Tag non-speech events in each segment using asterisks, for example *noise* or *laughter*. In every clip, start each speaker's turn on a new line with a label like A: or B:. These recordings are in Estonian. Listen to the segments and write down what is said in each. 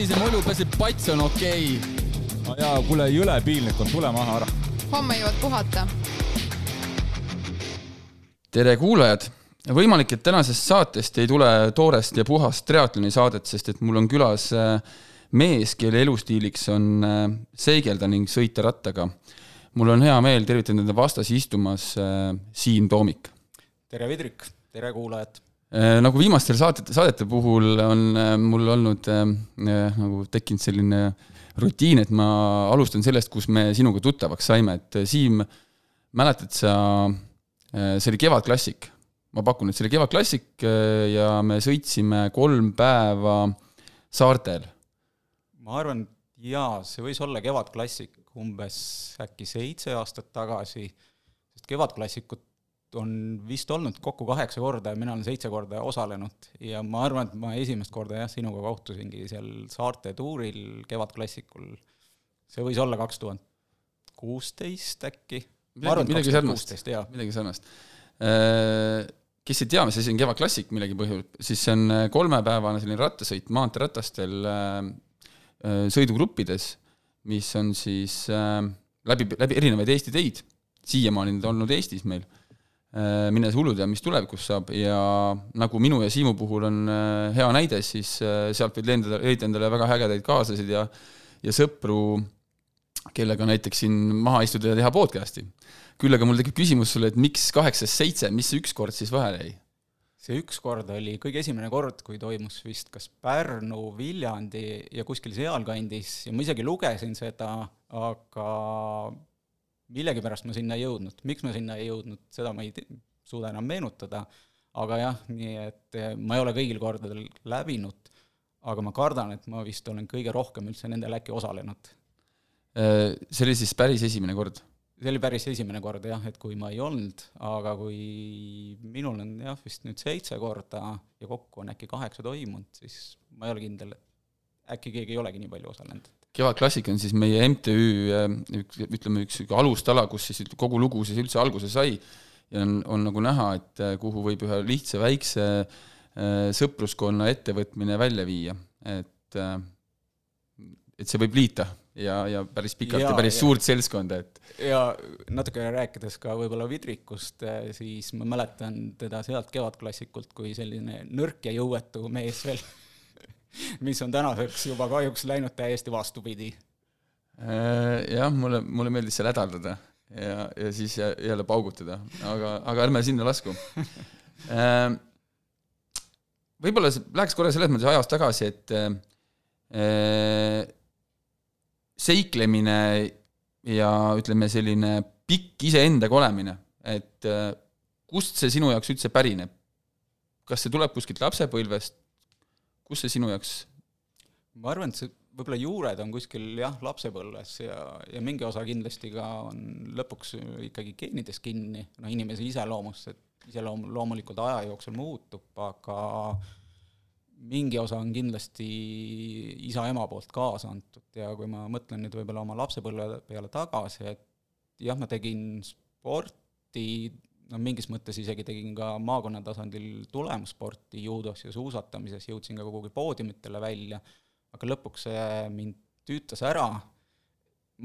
A: savise mulju, et pats on okei okay..
B: no jaa, kuule, jõle piinlik on, tule maha ära.
C: homme jõuad puhata.
A: tere, kuulajad! võimalik, et tänasest saatest ei tule toorest ja puhast triatloni saadet, sest et mul on külas äh, mees, kelle elustiiliks on äh, seigelda ning sõita rattaga. mul on hea meel tervitada enda vastas istumas äh, Siim Toomik.
D: tere, Vidrik! tere, kuulajad!
A: Nagu viimastel saadete, saadete puhul on mul olnud äh, nagu tekkinud selline rutiin, et ma alustan sellest, kus me sinuga tuttavaks saime, et Siim, mäletad sa, see oli Kevadklassik ma pakun, et see oli Kevadklassik äh, ja me sõitsime kolm päeva saartel.
D: ma arvan, jaa, see võis olla Kevadklassik umbes äkki seitse aastat tagasi, sest Kevadklassikut on vist olnud kokku kaheksa korda ja mina olen seitse korda osalenud ja ma arvan, et ma esimest korda jah, sinuga kohtusingi seal saarte tuuril Kevadklassikul. see võis olla kaks tuhat kuusteist äkki.
A: kuusteist, jaa. midagi sarnast äh, kes ei tea, mis asi on Kevadklassik millegi põhjul, siis see on äh, kolmepäevane selline rattasõit maanteeratastel äh, sõidugruppides, mis on siis läbi, läbi erinevaid Eesti teid, siiamaani need olnud Eestis meil, mine sa hullu tea, mis tulevikus saab. Ja nagu minu ja Siimu puhul on hea näide, siis sealt võid leida, leida endale väga ägedaid kaaslasid ja ja sõpru, kellega näiteks siin maha istuda ja teha podcast'i. Küll aga mul tekib küsimus sulle, et miks kaheksast seitse, mis see üks kord siis vahele jäi?
D: see üks kord oli kõige esimene kord, kui toimus vist kas Pärnu, Viljandi ja kuskil sealkandis. Ja ma isegi lugesin seda, aga millegipärast ma sinna ei jõudnud. miks ma sinna ei jõudnud, seda ma ei suuda enam meenutada, aga jah, nii et eh, ma ei ole kõigil kordadel läbinud, aga ma kardan, et ma vist olen kõige rohkem üldse nendel äkki osalenud.
A: Äh, see oli siis päris esimene kord?
D: see oli päris esimene kord jah, et kui ma ei olnud, aga kui minul on jah, vist nüüd seitse korda ja kokku on äkki kaheksa toimunud, siis ma ei ole kindel, et äkki keegi ei olegi nii palju osalenud.
A: Kevadklassik on siis meie MTÜ üks, ütleme, üks alustala, kus siis kogu lugu siis üldse alguse sai ja on, on nagu näha, et kuhu võib ühe lihtsa väikse äh, sõpruskonna ettevõtmine välja viia, et et see võib liita ja, ja päris pikalt ja, ja päris ja. suurt seltskonda, et
D: ja natuke rääkides ka võib-olla Vidrikust, eh, siis ma mäletan teda sealt Kevadklassikult kui selline nõrk ja jõuetu mees veel *laughs* *laughs* mis on tänaseks juba kahjuks läinud täiesti vastupidi.
A: Äh, jah, mulle, mulle meeldis seal hädaldada ja, ja siis jälle paugutada, aga, aga ärme sinna lasku äh, võib-olla läheks korra selles mõttes ajas tagasi, et äh, seiklemine ja ütleme, selline pikk iseendaga olemine, et äh, kust see sinu jaoks üldse pärineb? kas see tuleb kuskilt lapsepõlvest, kus see sinu jaoks?
D: Ma arvan, et see võib-olla juured on kuskil jah, lapsepõlves ja, ja mingi osa kindlasti ka on lõpuks ikkagi geenides kinni, no inimese iseloomust, et iseloom loomulikult aja jooksul muutub, aga mingi osa on kindlasti isa-ema poolt kaasa antud ja kui ma mõtlen nüüd võib-olla oma lapsepõlve peale tagasi, et jah, ma tegin sporti, no mingis mõttes isegi tegin ka maakonna tasandil tulemussporti juudos ja suusatamises, jõudsin ka kuhugi poodiumitele välja, aga lõpuks see mind tüütas ära,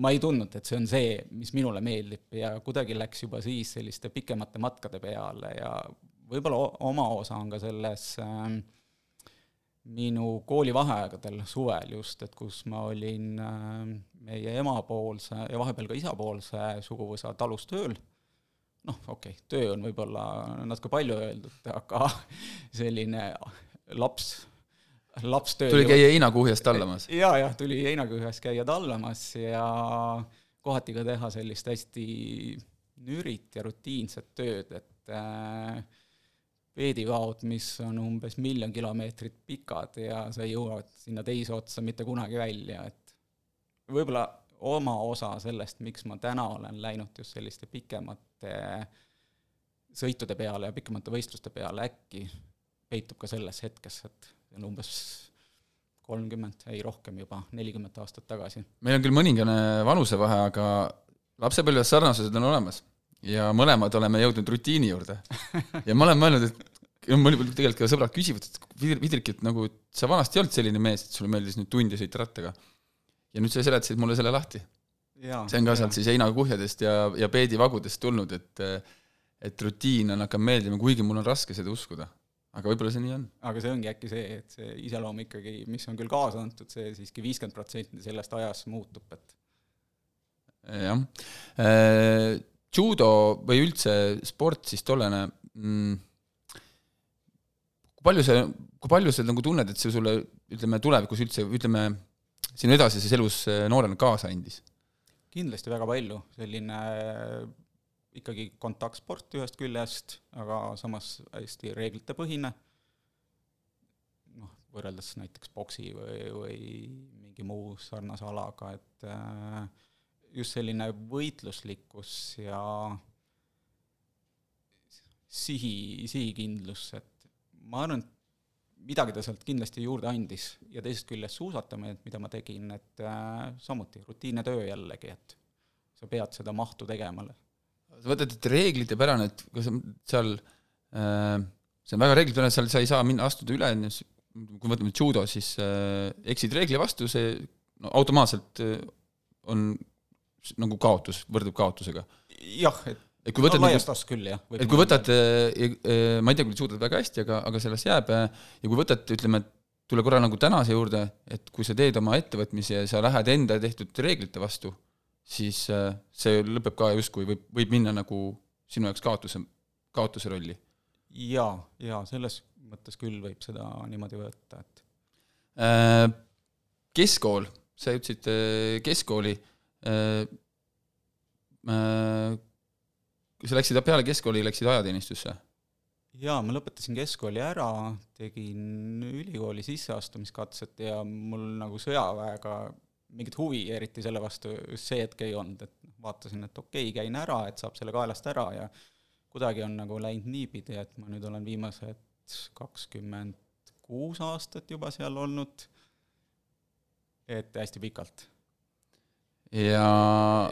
D: ma ei tundnud, et see on see, mis minule meeldib ja kuidagi läks juba siis selliste pikemate matkade peale ja võib-olla oma osa on ka selles äh, minu koolivaheaegadel suvel just, et kus ma olin äh, meie emapoolse ja vahepeal ka isapoolse suguvõsa talus tööl, noh, okei okay,, töö on võib-olla natuke palju öeldud, aga *laughs* selline laps, lapstöö
A: tuli käia heinakuhjast tallamas?
D: jaa, jah, tuli heinakuhjas käia tallamas ja kohati ka teha sellist hästi nürit ja rutiinset tööd, et äh, veedivaod, mis on umbes miljon kilomeetrit pikad ja sa jõuad sinna teise otsa mitte kunagi välja, et võib-olla oma osa sellest, miks ma täna olen läinud just selliste pikemate sõitude peale ja pikemate võistluste peale, äkki peitub ka selles hetkes, et see on umbes kolmkümmend, ei rohkem juba, nelikümmend aastat tagasi.
A: meil on küll mõningane vanusevahe, aga lapsepõlves sarnasused on olemas ja mõlemad oleme jõudnud rutiini juurde. *laughs* ja ma olen mõelnud, et mul oli tegelikult ka sõbrad küsivad, et Vidr- Vidrik, et nagu sa vanasti ei olnud selline mees, et sulle meeldis nüüd tundi sõita rattaga. Ja nüüd sa seletasid mulle selle lahti. see on ka sealt siis heinakuhjadest ja, ja peedivagudest tulnud, et et rutiin on hakanud meeldima, kuigi mul on raske seda uskuda. aga võib-olla see nii on.
D: aga see ongi äkki see, et see iseloom ikkagi, mis on küll kaasa antud, see siiski viiskümmend protsenti sellest ajas muutub, et
A: jah. Äh, judo või üldse sport siis tollane mm,, kui palju see, kui palju sa nagu tunned, et see sulle, ütleme, tulevikus üldse, ütleme, sinu edasises elus äh, noorena kaasa andis?
D: kindlasti väga palju, selline äh, ikkagi kontaktsport ühest küljest, aga samas hästi reeglitepõhine, noh, võrreldes näiteks boksi või, või mingi muu sarnase alaga, et äh, just selline võitluslikkus ja sihi, sihikindlus, et ma arvan, et midagi ta sealt kindlasti juurde andis ja teisest küljest suusatamine, mida ma tegin, et äh, samuti rutiinne töö jällegi, et sa pead seda mahtu tegema.
A: sa mõtled, et reeglitepärane, et kas seal äh, see on väga reeglitepärane, seal sa ei saa minna, astuda üle, kui me võtame judo, siis äh, eksid reegli vastu, see no automaatselt äh, on nagu kaotus, võrdub kaotusega.
D: jah, et
A: et kui võtad
D: no, laias laastus küll, jah.
A: et kui võtad, ma ei tea, kui suudad väga hästi, aga, aga sellest jääb ja kui võtad, ütleme, tule korra nagu tänase juurde, et kui sa teed oma ettevõtmisi ja sa lähed enda tehtud reeglite vastu, siis see lõpeb ka justkui, võib, võib minna nagu sinu jaoks kaotuse, kaotuse rolli.
D: jaa, jaa, selles mõttes küll võib seda niimoodi võtta, et
A: keskkool, sa ütlesid keskkooli, kui sa läksid peale keskkooli, läksid ajateenistusse?
D: jaa, ma lõpetasin keskkooli ära, tegin ülikooli sisseastumiskatset ja mul nagu sõjaväega mingit huvi eriti selle vastu just see hetk ei olnud, et vaatasin, et okei okay,, käin ära, et saab selle kaelast ära ja kuidagi on nagu läinud niipidi, et ma nüüd olen viimased kakskümmend kuus aastat juba seal olnud, et hästi pikalt
A: ja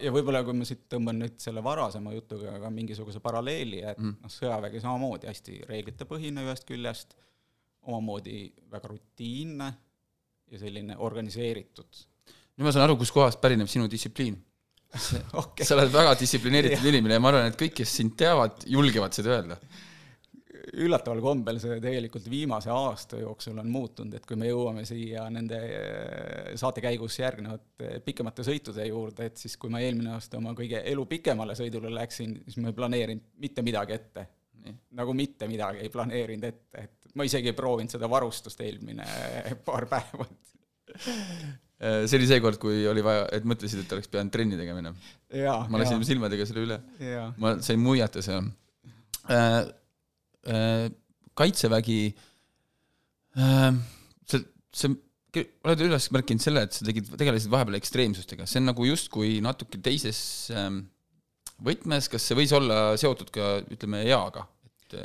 D: ja võib-olla kui ma siit tõmban nüüd selle varasema jutuga ka mingisuguse paralleeli, et mm. noh, sõjavägi samamoodi hästi reeglitepõhine ühest küljest, omamoodi väga rutiinne ja selline organiseeritud.
A: nüüd ma saan aru, kuskohast pärineb sinu distsipliin *laughs* okay.. sa oled väga distsiplineeritud *laughs* inimene ja ma arvan, et kõik, kes sind teavad, julgevad seda öelda
D: üllataval kombel see tegelikult viimase aasta jooksul on muutunud, et kui me jõuame siia nende eh, saate käigus järgnevate pikemate sõitude juurde, et siis kui ma eelmine aasta oma kõige elu pikemale sõidule läksin, siis ma ei planeerinud mitte midagi ette. nagu mitte midagi ei planeerinud ette, et ma isegi ei proovinud seda varustust eelmine *laughs* paar päeva
A: eh, see oli see kord, kui oli vaja, et mõtlesid, et oleks pidanud trenni tegema ennem. ma lasin silmadega selle üle. ma sain muiata seal Äh, kaitsevägi, äh, see, see, oled üles märkinud selle, et sa tegid, tegelesid vahepeal ekstreemsustega, see on nagu justkui natuke teises ähm, võtmes, kas see võis olla seotud ka ütleme eaga, et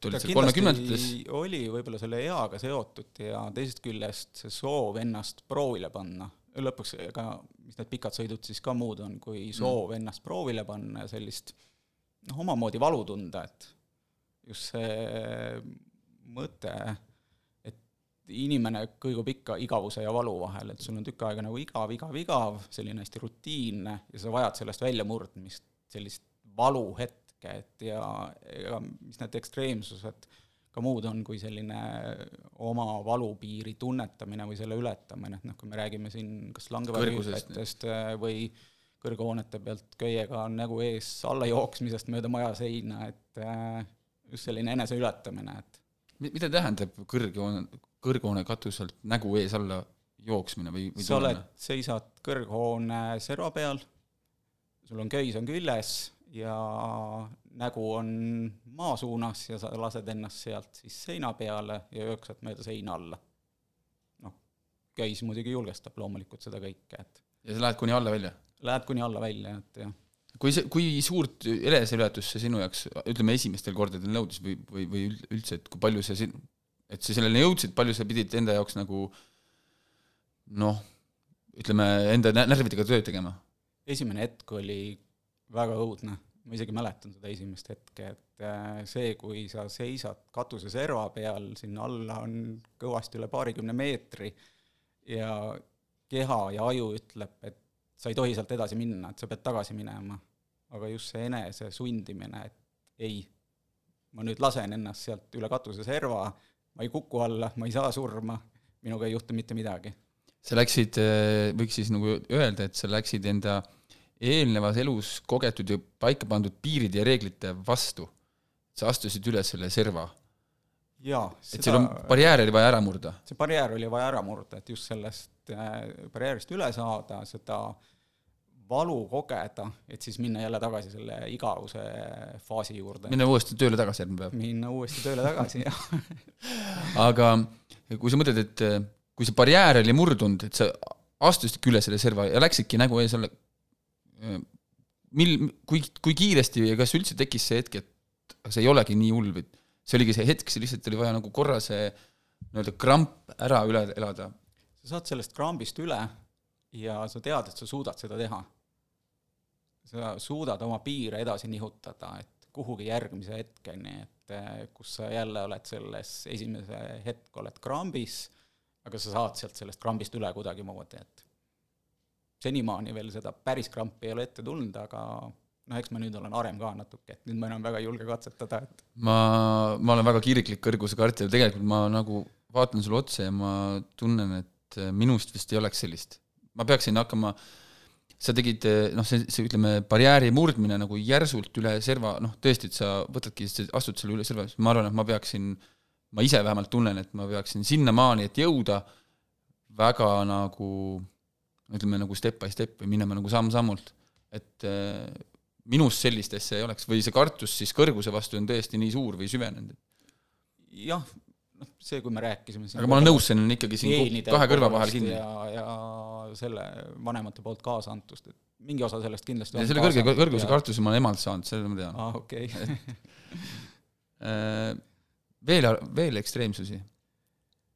A: et olid seal kolmekümnendates?
D: oli võib-olla selle eaga seotud ja teisest küljest see soov ennast proovile panna, lõpuks ega mis need pikad sõidud siis ka muud on, kui soov mm. ennast proovile panna ja sellist noh, omamoodi valu tunda, et just see mõte, et inimene kõigub ikka igavuse ja valu vahel, et sul on tükk aega nagu igav, igav, igav, selline hästi rutiinne ja sa vajad sellest väljamurdmist, sellist valuhetke, et ja, ja mis need ekstreemsused ka muud on kui selline oma valupiiri tunnetamine või selle ületamine, et noh, kui me räägime siin kas langeväehüpetest või kõrghoonete pealt köiega nägu ees alla jooksmisest mööda maja seina, et just selline eneseületamine, et
A: mida tähendab kõrghoone, kõrghoone katuselt nägu ees alla jooksmine või, või
D: sa oled, seisad kõrghoone serva peal, sul on köis on küljes ja nägu on maa suunas ja sa lased ennast sealt siis seina peale ja jooksed mööda seina alla. noh, köis muidugi julgestab loomulikult seda kõike, et
A: ja sa lähed kuni alla välja?
D: Lähed kuni alla välja, et jah
A: kui see, kui suurt eneseületust see sinu jaoks, ütleme, esimestel kordadel nõudis või, või, või üldse, et kui palju see sin-, et sa selleni jõudsid, palju sa pidid enda jaoks nagu noh, ütleme, enda närvidega tööd tegema?
D: esimene hetk oli väga õudne, ma isegi mäletan seda esimest hetke, et äh, see, kui sa seisad katuseserva peal, sinna alla on kõvasti üle paarikümne meetri ja keha ja aju ütleb, et sa ei tohi sealt edasi minna, et sa pead tagasi minema. Aga just see enese sundimine, et ei, ma nüüd lasen ennast sealt üle katuseserva, ma ei kuku alla, ma ei saa surma, minuga ei juhtu mitte midagi.
A: sa läksid, äh, võiks siis nagu öelda, et sa läksid enda eelnevas elus kogetud ja paika pandud piiride ja reeglite vastu. sa astusid üle selle serva.
D: jaa.
A: et seal on, barjäär oli vaja ära murda?
D: see barjäär oli vaja ära murda, et just sellest äh, barjäärist üle saada, seda valu kogeda, et siis minna jälle tagasi selle igavuse faasi juurde.
A: minna uuesti tööle tagasi järgmine päev?
D: minna uuesti tööle tagasi, *laughs* jah
A: aga kui sa mõtled, et äh, kui see barjäär oli murdunud, et sa astusidki üle selle serva ja läksidki nägu ees alla, äh, mil, kui, kui kiiresti ja kas üldse tekkis see hetk, et see ei olegi nii hull või see oligi see hetk, see lihtsalt oli vaja nagu korra see nii-öelda kramp ära üle elada?
D: sa saad sellest krambist üle ja sa tead, et sa suudad seda teha sa suudad oma piire edasi nihutada, et kuhugi järgmise hetkeni, et eh, kus sa jälle oled selles esimese hetk oled krambis, aga sa saad sealt sellest krambist üle kuidagimoodi, et senimaani veel seda päris krampi ei ole ette tulnud, aga noh, eks ma nüüd olen harem ka natuke, et nüüd ma enam väga ei julge katsetada, et
A: ma, ma olen väga kirglik kõrgusekartja, tegelikult ma nagu vaatan sulle otsa ja ma tunnen, et minust vist ei oleks sellist. ma peaksin hakkama äh, sa tegid noh, see, see ütleme, barjääri murdmine nagu järsult üle serva, noh tõesti, et sa võtadki, astud selle üle serva, ma arvan, et ma peaksin, ma ise vähemalt tunnen, et ma peaksin sinnamaani, et jõuda väga nagu ütleme nagu step by step või minema nagu samm-sammult. et äh, minus sellist asja ei oleks või see kartus siis kõrguse vastu on tõesti nii suur või süvenenud?
D: jah, noh, see, kui me rääkisime
A: aga ma olen nõus, see on ikkagi siin kahe kõrva vahel kinni.
D: ja, ja selle vanemate poolt kaasa antust, et mingi osa sellest kindlasti
A: ja selle kõrge, kõrguse ja... kartuse ma olen emalt saanud, selle ma tean.
D: aa, okei.
A: Äh, veel, veel ekstreemsusi?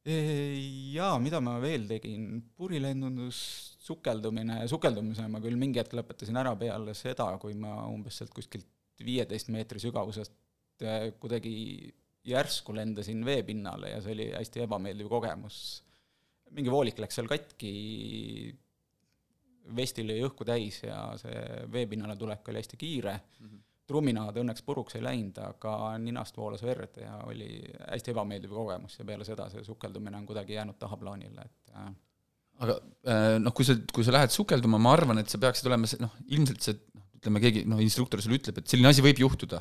D: Jaa, mida ma veel tegin, purilennundus, sukeldumine, sukeldumise ma küll mingi hetk lõpetasin ära peale seda, kui ma umbes sealt kuskilt viieteist meetri sügavusest äh, kuidagi järsku lendasin veepinnale ja see oli hästi ebameeldiv kogemus. mingi voolik läks seal katki, vest oli õhku täis ja see veepinnale tulek oli hästi kiire mm, -hmm. trumminaad õnneks puruks ei läinud, aga ninast voolas verd ja oli hästi ebameeldiv kogemus ja peale seda see sukeldumine on kuidagi jäänud tahaplaanile, et äh.
A: aga äh, noh, kui sa, kui sa lähed sukelduma, ma arvan, et sa peaksid olema see, noh, ilmselt see, noh, ütleme keegi, noh, instruktor sulle ütleb, et selline asi võib juhtuda.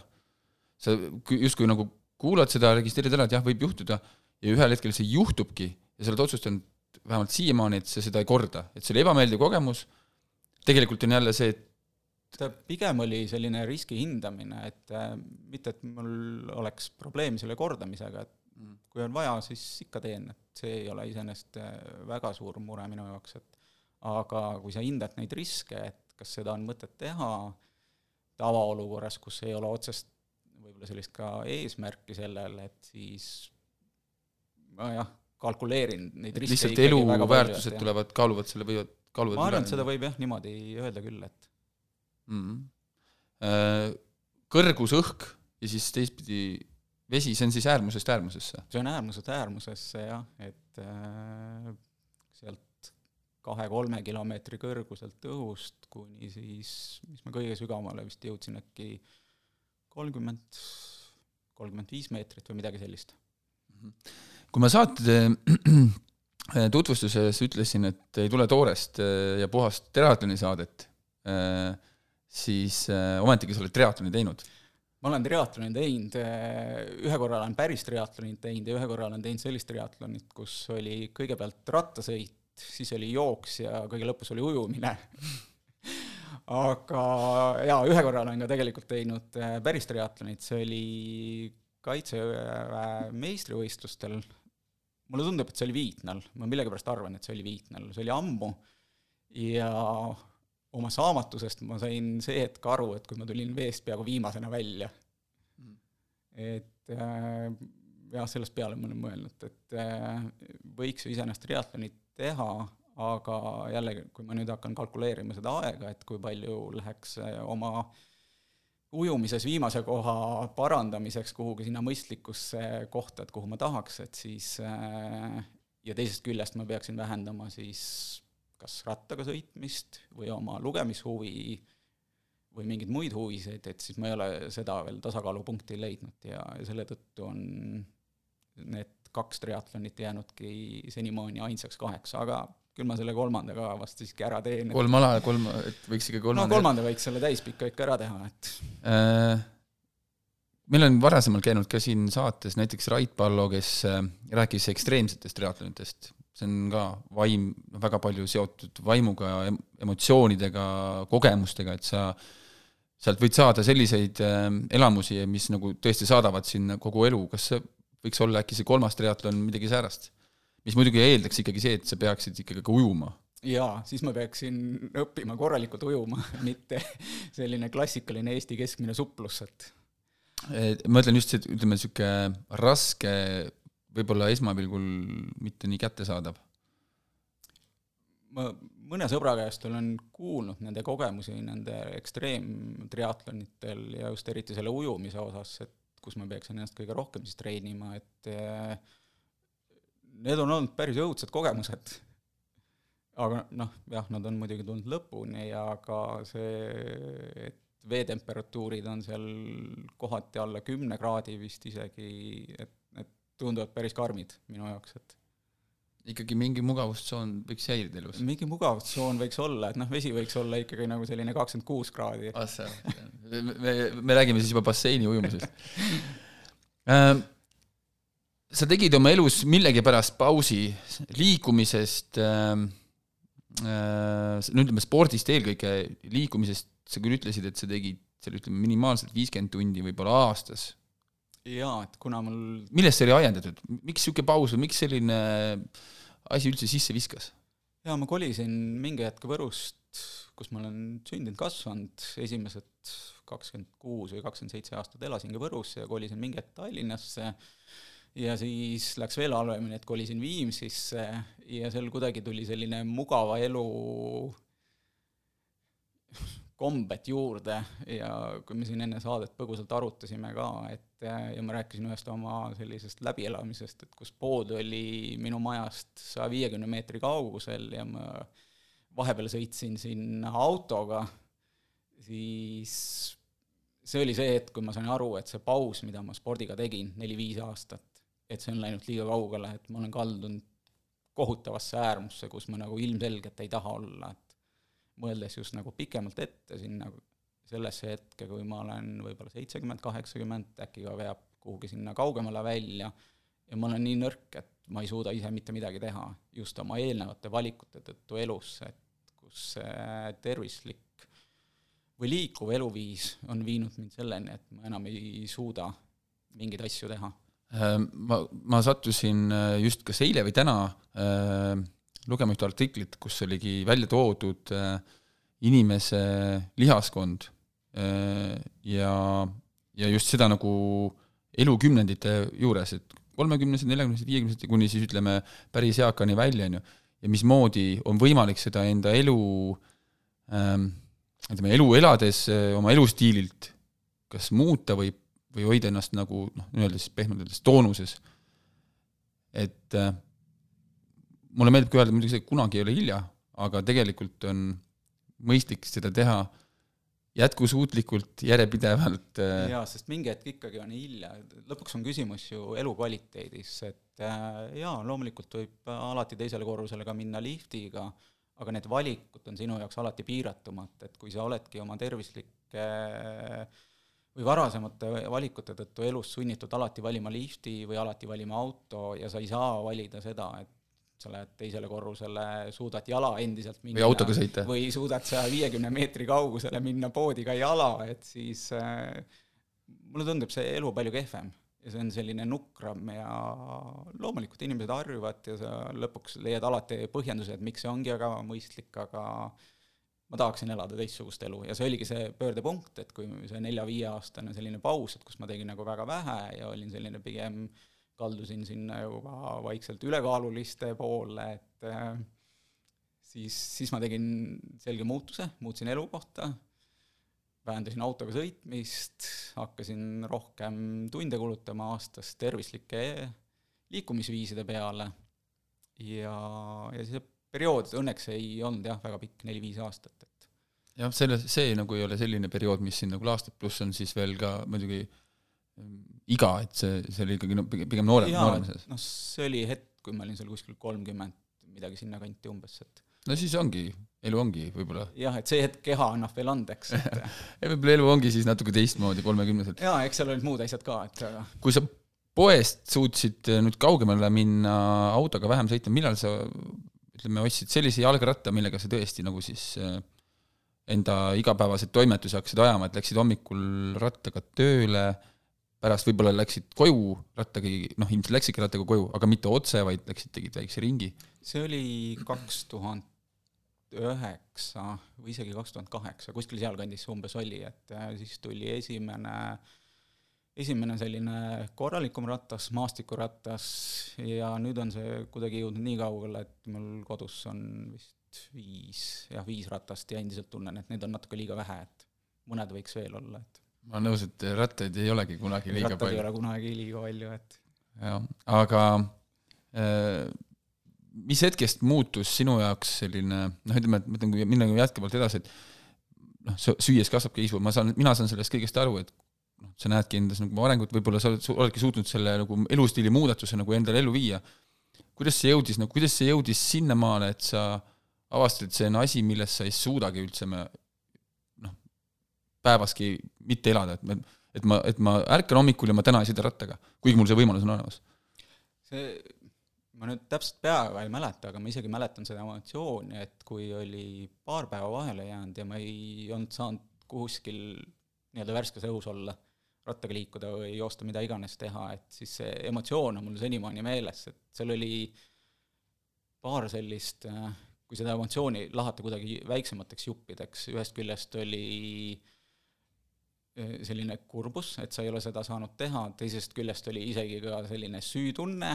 A: sa justkui nagu kuulad seda, registreerid ära, et jah, võib juhtuda, ja ühel hetkel see juhtubki ja sa oled otsustanud vähemalt siiamaani, et sa seda ei korda, et see oli ebameeldiv kogemus, tegelikult on jälle see, et
D: ta pigem oli selline riski hindamine, et äh, mitte, et mul oleks probleem selle kordamisega, et mm. kui on vaja, siis ikka teen, et see ei ole iseenesest äh, väga suur mure minu jaoks, et aga kui sa hindad neid riske, et kas seda on mõtet teha tavaolukorras, kus ei ole otsest võib-olla sellist ka eesmärki sellele, et siis nojah, kalkuleerin neid riske
A: lihtsalt eluväärtused tulevad, kaaluvad selle, võivad, kaaluvad
D: ma arvan, et seda võib jah, niimoodi öelda küll, et
A: mm. -hmm. Kõrgus, õhk ja siis teistpidi vesi, see on siis äärmusest äärmusesse?
D: see on äärmusest äärmusesse jah, et äh, sealt kahe-kolme kilomeetri kõrguselt õhust kuni siis, mis ma kõige sügavamale vist jõudsin, äkki äh, kolmkümmend, kolmkümmend viis meetrit või midagi sellist.
A: kui ma saate äh, *clears throat* tutvustuses ütlesin, et ei tule toorest äh, ja puhast triatloni saadet, äh, siis ometigi sa oled triatloni teinud.
D: Ma olen triatloni teinud, ühe korra olen päris triatlonit teinud ja ühe korra olen teinud sellist triatlonit, kus oli kõigepealt rattasõit, siis oli jooks ja kõige lõpus oli ujumine aga jaa, ühe korra olen ka tegelikult teinud äh, päris triatlonit, see oli Kaitseväe meistrivõistlustel, mulle tundub, et see oli Viitnal, ma millegipärast arvan, et see oli Viitnal, see oli ammu. Ja oma saamatusest ma sain see hetk aru, et kui ma tulin veest peaaegu viimasena välja. Mm., et äh, jah, sellest peale ma olen mõelnud, et äh, võiks ju iseenesest triatlonit teha, aga jällegi, kui ma nüüd hakkan kalkuleerima seda aega, et kui palju läheks oma ujumises viimase koha parandamiseks kuhugi sinna mõistlikusse kohta, et kuhu ma tahaks, et siis ja teisest küljest ma peaksin vähendama siis kas rattaga sõitmist või oma lugemishuvi või mingeid muid huvisid, et siis ma ei ole seda veel tasakaalupunkti leidnud ja, ja selle tõttu on need kaks triatlonit jäänudki senimaani ainsaks kaheks, aga küll ma selle kolmanda ka vast siiski ära teen.
A: kolm ala, kolm, et võiks ikka kolmanda
D: no kolmanda võiks selle täispika ikka ära teha, et
A: äh, meil on varasemalt käinud ka siin saates näiteks Rait Pallo, kes äh, rääkis ekstreemsetest triatlonitest, see on ka vaim, väga palju seotud vaimuga, emotsioonidega, kogemustega, et sa sealt võid saada selliseid äh, elamusi, mis nagu tõesti saadavad sinna kogu elu, kas see võiks olla äkki see kolmas triatlon midagi säärast? Mis muidugi eeldaks ikkagi see, et sa peaksid ikkagi ka ujuma.
D: jaa, siis ma peaksin õppima korralikult ujuma, *laughs* mitte selline klassikaline Eesti keskmine suplus, et
A: ma mõtlen just, et ütleme, niisugune raske, võib-olla esmapilgul mitte nii kättesaadav.
D: ma mõne sõbra käest olen kuulnud nende kogemusi nende ekstreemtriatlonitel ja just eriti selle ujumise osas, et kus ma peaksin ennast kõige rohkem siis treenima, et eh, need on olnud päris õudsed kogemused. aga noh, jah, nad on muidugi tulnud lõpuni ja ka see, et veetemperatuurid on seal kohati alla kümne kraadi vist isegi, et need tunduvad päris karmid minu jaoks, et
A: ikkagi mingi mugavustsoon võiks säilida elus?
D: mingi mugavustsoon võiks olla, et noh, vesi võiks olla ikkagi nagu selline kakskümmend kuus kraadi.
A: ah see, me, me, me räägime siis juba basseini ujumisest *laughs* äh, sa tegid oma elus millegipärast pausi liikumisest äh,, äh, no ütleme spordist eelkõige, liikumisest sa küll ütlesid, et sa tegid seal ütleme minimaalselt viiskümmend tundi võib-olla aastas.
D: jaa, et kuna mul
A: millest see oli ajendatud, miks niisugune paus või miks selline asi üldse sisse viskas?
D: jaa, ma kolisin mingi hetk Võrust, kus ma olen sündinud, kasvanud, esimesed kakskümmend kuus või kakskümmend seitse aastat elasingi Võrus ja kolisin mingi hetk Tallinnasse ja siis läks veel halvemini, et kolisin Viimsisse ja seal kuidagi tuli selline mugava elu kombed juurde ja kui me siin enne saadet põgusalt arutasime ka, et ja ma rääkisin ühest oma sellisest läbielamisest, et kus pood oli minu majast saja viiekümne meetri kaugusel ja ma vahepeal sõitsin sinna autoga, siis see oli see hetk, kui ma sain aru, et see paus, mida ma spordiga tegin neli-viis aastat, et see on läinud liiga kaugele, et ma olen kaldunud kohutavasse äärmusse, kus ma nagu ilmselgelt ei taha olla, et mõeldes just nagu pikemalt ette sinna sellesse hetke, kui ma olen võib-olla seitsekümmend, kaheksakümmend, äkki ka veab kuhugi sinna kaugemale välja, ja ma olen nii nõrk, et ma ei suuda ise mitte midagi teha just oma eelnevate valikute tõttu elus, et kus see tervislik või liikuv eluviis on viinud mind selleni, et ma enam ei suuda mingeid asju teha.
A: Äh, ma, ma sattusin äh, just kas eile või täna äh, lugema ühte artiklit, kus oligi välja toodud inimese lihaskond ja, ja just seda nagu elukümnendite juures, et kolmekümnesed, neljakümnesed, viiekümnesed kuni siis ütleme, päris eakani välja, on ju, ja mismoodi on võimalik seda enda elu ähm, ütleme, elu elades oma elustiililt kas muuta või, või hoida ennast nagu noh, nii-öelda siis pehmelt öeldes toonuses. et äh, mulle meeldib ka öelda muidugi see, et kunagi ei ole hilja, aga tegelikult on mõistlik seda teha jätkusuutlikult, järjepidevalt.
D: Äh, jaa, sest mingi hetk ikkagi on hilja, lõpuks on küsimus ju elukvaliteedis, et äh, jaa, loomulikult võib alati teisele korrusele ka minna liftiga, aga need valikud on sinu jaoks alati piiratumad, et kui sa oledki oma tervislike või varasemate valikute tõttu elus sunnitud alati valima lifti või alati valima auto ja sa ei saa valida seda, et sa lähed teisele korrusele, suudad jala endiselt minna
A: või autoga sõita.
D: või suudad saja viiekümne meetri kaugusele minna poodi ka jala, et siis äh, mulle tundub see elu palju kehvem ja see on selline nukram ja loomulikult inimesed harjuvad ja sa lõpuks leiad alati põhjenduse, et miks see ongi väga mõistlik, aga ma tahaksin elada teistsugust elu. Ja see oligi see pöördepunkt, et kui see nelja-viieaastane selline paus, et kus ma tegin nagu väga vähe ja olin selline pigem kaldusin sinna juba vaikselt ülekaaluliste poole, et äh, siis, siis ma tegin selge muutuse, muutsin elukohta, vähendasin autoga sõitmist, hakkasin rohkem tunde kulutama aastas tervislike liikumisviiside peale. Ja, ja see periood õnneks ei olnud jah, väga pikk, neli-viis aastat, et
A: jah, selle, see nagu ei ole selline periood, mis sind nagu laastab, pluss on siis veel ka muidugi mm, iga, et see, see oli ikkagi no pigem noorem, noorem sees.
D: noh, see oli hetk, kui ma olin seal kuskil kolmkümmend, midagi sinnakanti umbes, et
A: no siis ongi, elu ongi võib-olla.
D: jah, et see hetk keha annab veel andeks, et *laughs*
A: võib-olla elu ongi siis natuke teistmoodi kolmekümneselt.
D: jaa, eks seal olid muud asjad ka, et aga
A: kui sa poest suutsid nüüd kaugemale minna autoga vähem sõita, millal sa ütleme, ostsid sellise jalgratta, millega sa tõesti nagu siis äh, enda igapäevaseid toimetusi hakkasid ajama, et läksid hommikul rattaga tööle, pärast võib-olla läksid koju rattaga, noh, ilmselt läksidki rattaga koju, aga mitte otse, vaid läksid, tegid väikse ringi.
D: see oli kaks tuhat üheksa või isegi kaks tuhat kaheksa, kuskil sealkandis see umbes oli, et äh, siis tuli esimene, esimene selline korralikum ratas, maastikuratas, ja nüüd on see kuidagi jõudnud nii kaugele, et mul kodus on vist viis, jah, viis ratast ja endiselt tunnen, et neid on natuke liiga vähe, et mõned võiks veel olla, et
A: ma olen nõus, et rattaid ei olegi kunagi liiga
D: rattad ei
A: palju.
D: ole kunagi liiga palju, et
A: jah, aga äh, mis hetkest muutus sinu jaoks selline noh, ütleme, et ma ütlen, kui minna jätkuvalt edasi, et noh, süües kasvabki isu, ma saan, mina saan sellest kõigest aru, et noh, sa näedki endas nagu arengut, võib-olla sa oled, oledki suutnud selle nagu elustiili muudatuse nagu endale ellu viia. kuidas see jõudis, no kuidas see jõudis sinnamaale, et sa avastad, et see on asi, milles sa ei suudagi üldse me noh, päevaski mitte elada, et ma, et ma, et ma ärkan hommikul ja ma täna ei sõida rattaga, kuigi mul see võimalus on olemas.
D: see, ma nüüd täpselt peaga ei mäleta, aga ma isegi mäletan seda emotsiooni, et kui oli paar päeva vahele jäänud ja ma ei olnud saanud kuskil nii-öelda värskes õhus olla, rattaga liikuda või joosta, mida iganes teha, et siis see emotsioon on mul senimaani meeles, et seal oli paar sellist äh, kui seda emotsiooni lahata kuidagi väiksemateks juppideks, ühest küljest oli eh, selline kurbus, et sa ei ole seda saanud teha, teisest küljest oli isegi ka selline süütunne,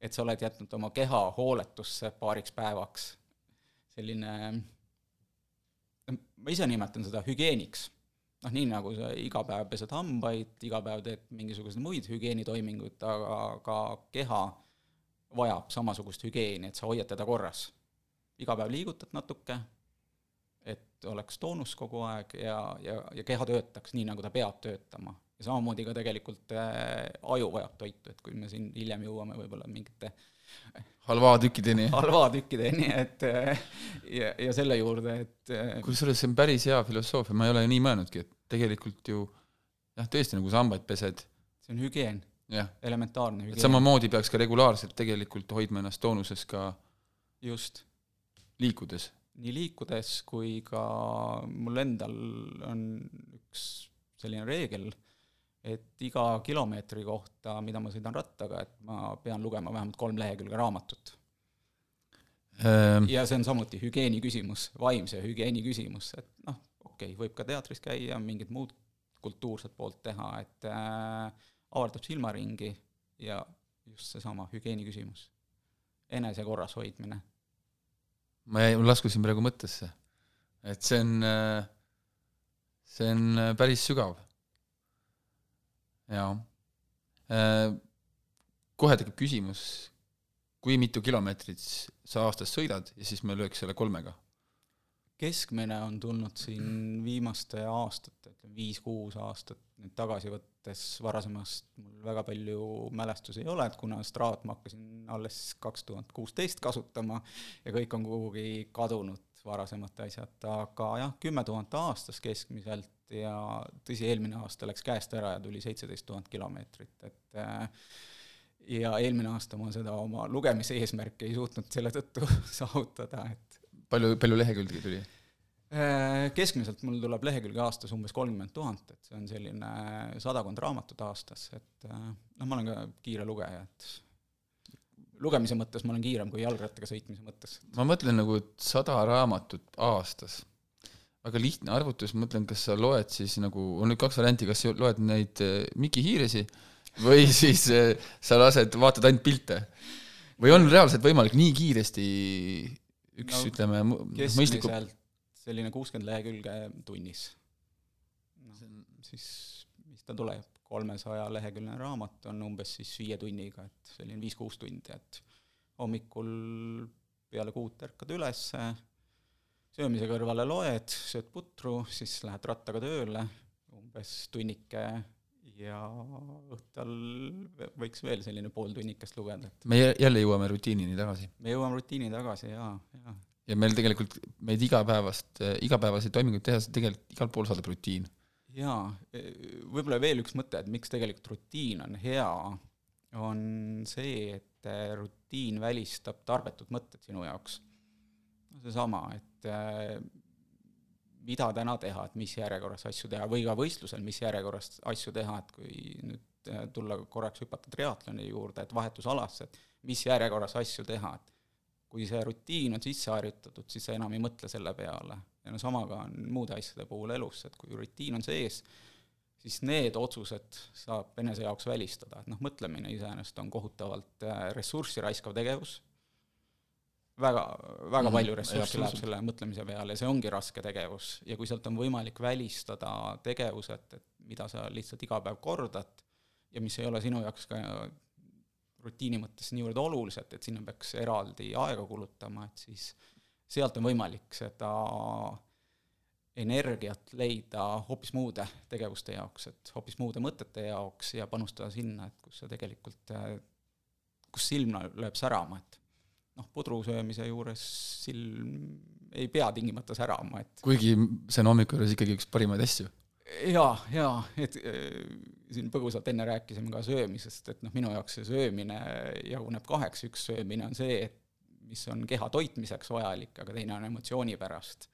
D: et sa oled jätnud oma keha hooletusse paariks päevaks. selline, ma ise nimetan seda hügieeniks. Noh, nii nagu sa iga päev pesed hambaid, iga päev teed mingisuguseid muid hügieenitoiminguid, aga ka keha vajab samasugust hügieeni, et sa hoiad teda korras iga päev liigutad natuke, et oleks toonus kogu aeg ja, ja, ja keha töötaks nii, nagu ta peab töötama. ja samamoodi ka tegelikult äh, aju vajab toitu, et kui me siin hiljem jõuame võib-olla mingite
A: halvatükkideni.
D: halvatükkideni, et äh, ja, ja selle juurde, et äh,
A: kusjuures see on päris hea filosoofia, ma ei ole nii mõelnudki, et tegelikult ju jah, tõesti, nagu sa hambaid pesed,
D: see on hügieen, elementaarne hügieen.
A: samamoodi peaks ka regulaarselt tegelikult hoidma ennast toonuses ka
D: just
A: liikudes.
D: nii liikudes kui ka mul endal on üks selline reegel, et iga kilomeetri kohta, mida ma sõidan rattaga, et ma pean lugema vähemalt kolm lehekülge raamatut.
A: Ähm,
D: ja see on samuti hügieeni küsimus, vaimse hügieeni küsimus, et noh, okei okay,, võib ka teatris käia, mingit muud kultuurset poolt teha, et äh, avardab silmaringi ja just seesama hügieeni küsimus. enese korras hoidmine
A: ma jäin, laskusin praegu mõttesse. et see on, see on päris sügav. Jaa. kohe tekib küsimus, kui mitu kilomeetrit sa aastas sõidad ja siis me lööks selle kolmega?
D: keskmine on tulnud siin viimaste aastate, ütleme viis-kuus aastat nüüd tagasi võttes, varasemast mul väga palju mälestusi ei ole, et kuna Strat ma hakkasin alles kaks tuhat kuusteist kasutama ja kõik on kuhugi kadunud, varasemad asjad, aga jah, kümme tuhat aastas keskmiselt ja tõsi, eelmine aasta läks käest ära ja tuli seitseteist tuhat kilomeetrit, et äh, ja eelmine aasta ma seda oma lugemise eesmärki ei suutnud selle tõttu *laughs* saavutada, et
A: palju, palju lehekülgi tuli?
D: Äh, keskmiselt mul tuleb lehekülge aastas umbes kolmkümmend tuhat, et see on selline sadakond raamatut aastas, et äh, noh, ma olen ka kiire lugeja, et lugemise mõttes ma olen kiirem kui jalgrattaga sõitmise mõttes.
A: ma mõtlen nagu, et sada raamatut aastas. Väga lihtne arvutus, ma mõtlen, kas sa loed siis nagu, on nüüd kaks varianti, kas sa loed neid äh, Miki Hiiresi või *laughs* siis sa lased, vaatad ainult pilte. või on reaalselt võimalik nii kiiresti üks no, ütleme mõistliku
D: selline kuuskümmend lehekülge tunnis. siis mis ta tuleb, kolmesaja leheküljeline raamat on umbes siis viie tunniga, et selline viis-kuus tundi, et hommikul peale kuut ärkad ülesse, söömise kõrvale loed, sööd putru, siis lähed rattaga tööle, umbes tunnike ja õhtul võiks veel selline pool tunnikest lugeda, et
A: me jälle jõuame rutiinini tagasi.
D: me jõuame rutiini tagasi jaa, jaa.
A: ja meil tegelikult, meid igapäevast, igapäevaseid toiminguid tehes tegelikult igal pool saadab rutiin.
D: jaa, võib-olla veel üks mõte, et miks tegelikult rutiin on hea, on see, et rutiin välistab tarbetud mõtted sinu jaoks. seesama, et mida täna teha, et mis järjekorras asju teha või ka võistlusel, mis järjekorras asju teha, et kui nüüd äh, tulla korraks hüpata triatloni juurde, et vahetusalasse, et mis järjekorras asju teha, et kui see rutiin on sisse harjutatud, siis sa enam ei mõtle selle peale. ja no sama ka on muude asjade puhul elus, et kui rutiin on sees, siis need otsused saab enese jaoks välistada, et noh, mõtlemine iseenesest on kohutavalt äh, ressurssi raiskav tegevus väga, väga mm palju ressurssi läheb selle mõtlemise peale ja see ongi raske tegevus. Ja kui sealt on võimalik välistada tegevused, et mida sa lihtsalt iga päev kordad ja mis ei ole sinu jaoks ka rutiini mõttes niivõrd olulised, et sinna peaks eraldi aega kulutama, et siis sealt on võimalik seda energiat leida hoopis muude tegevuste jaoks, et hoopis muude mõtete jaoks ja panustada sinna, et kus sa tegelikult, kus silm lööb särama, et noh, pudru söömise juures silm ei pea tingimata särama, et
A: kuigi see on hommiku juures ikkagi üks parimaid asju.
D: jaa, jaa, et äh, siin põgusalt enne rääkisime ka söömisest, et noh, minu jaoks see söömine jaguneb kaheks, üks söömine on see, et mis on keha toitmiseks vajalik, aga teine on emotsiooni pärast.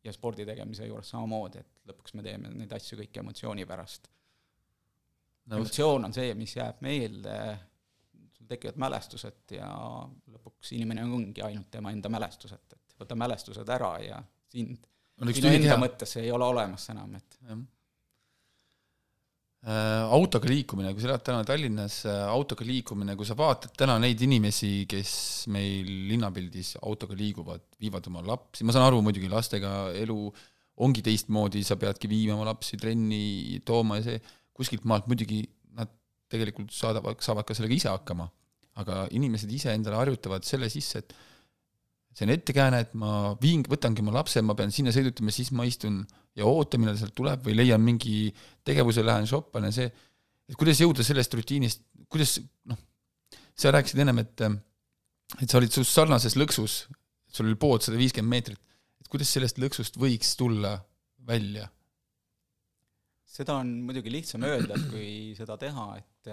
D: ja spordi tegemise juures samamoodi, et lõpuks me teeme neid asju kõiki emotsiooni pärast no,. emotsioon on see, mis jääb meelde tekivad mälestused ja lõpuks inimene ongi ainult tema enda mälestused, et võta mälestused ära ja sind, sinu enda mõttes ei ole olemas enam, et jah.
A: Äh, autoga liikumine, kui sa elad täna Tallinnas, äh, autoga liikumine, kui sa vaatad täna neid inimesi, kes meil linnapildis autoga liiguvad, viivad oma lapsi, ma saan aru muidugi, lastega elu ongi teistmoodi, sa peadki viima oma lapsi trenni tooma ja see, kuskilt maalt muidugi nad tegelikult saadavad, saavad ka sellega ise hakkama aga inimesed ise endale harjutavad selle sisse, et see on ettekääne, et ma viin, võtangi oma lapse, ma pean sinna sõidutama, siis ma istun ja ootan, millal sealt tuleb või leian mingi tegevuse, lähen shoppan ja see, et kuidas jõuda sellest rutiinist, kuidas noh, sa rääkisid ennem, et et sa olid suht sarnases lõksus, sul oli pood sada viiskümmend meetrit, et kuidas sellest lõksust võiks tulla välja?
D: seda on muidugi lihtsam öelda, kui seda teha, et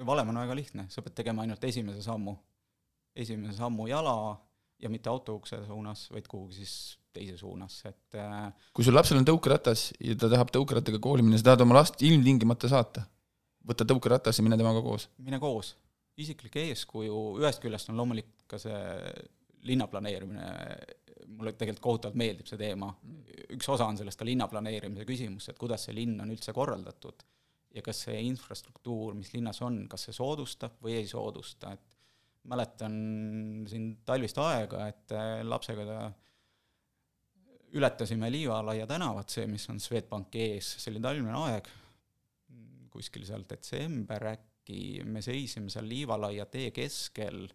D: valem on väga lihtne, sa pead tegema ainult esimese sammu. esimese sammu jala ja mitte autoukse suunas, vaid kuhugi siis teise suunas, et äh,
A: kui sul lapsel on tõukeratas ja ta tahab tõukerattaga kooli minna, sa tahad oma last ilmtingimata saata, võta tõukeratas ja mine temaga koos?
D: mine koos. isiklik eeskuju, ühest küljest on loomulik ka see linnaplaneerimine, mulle tegelikult kohutavalt meeldib see teema, üks osa on sellest ka linnaplaneerimise küsimus, et kuidas see linn on üldse korraldatud ja kas see infrastruktuur, mis linnas on, kas see soodustab või ei soodusta, et mäletan siin talvist aega, et äh, lapsega ta ületasime Liivalaia tänavat, see, mis on Swedbanki ees, see oli talvine aeg, kuskil seal detsember äkki, me seisime seal Liivalaia tee keskel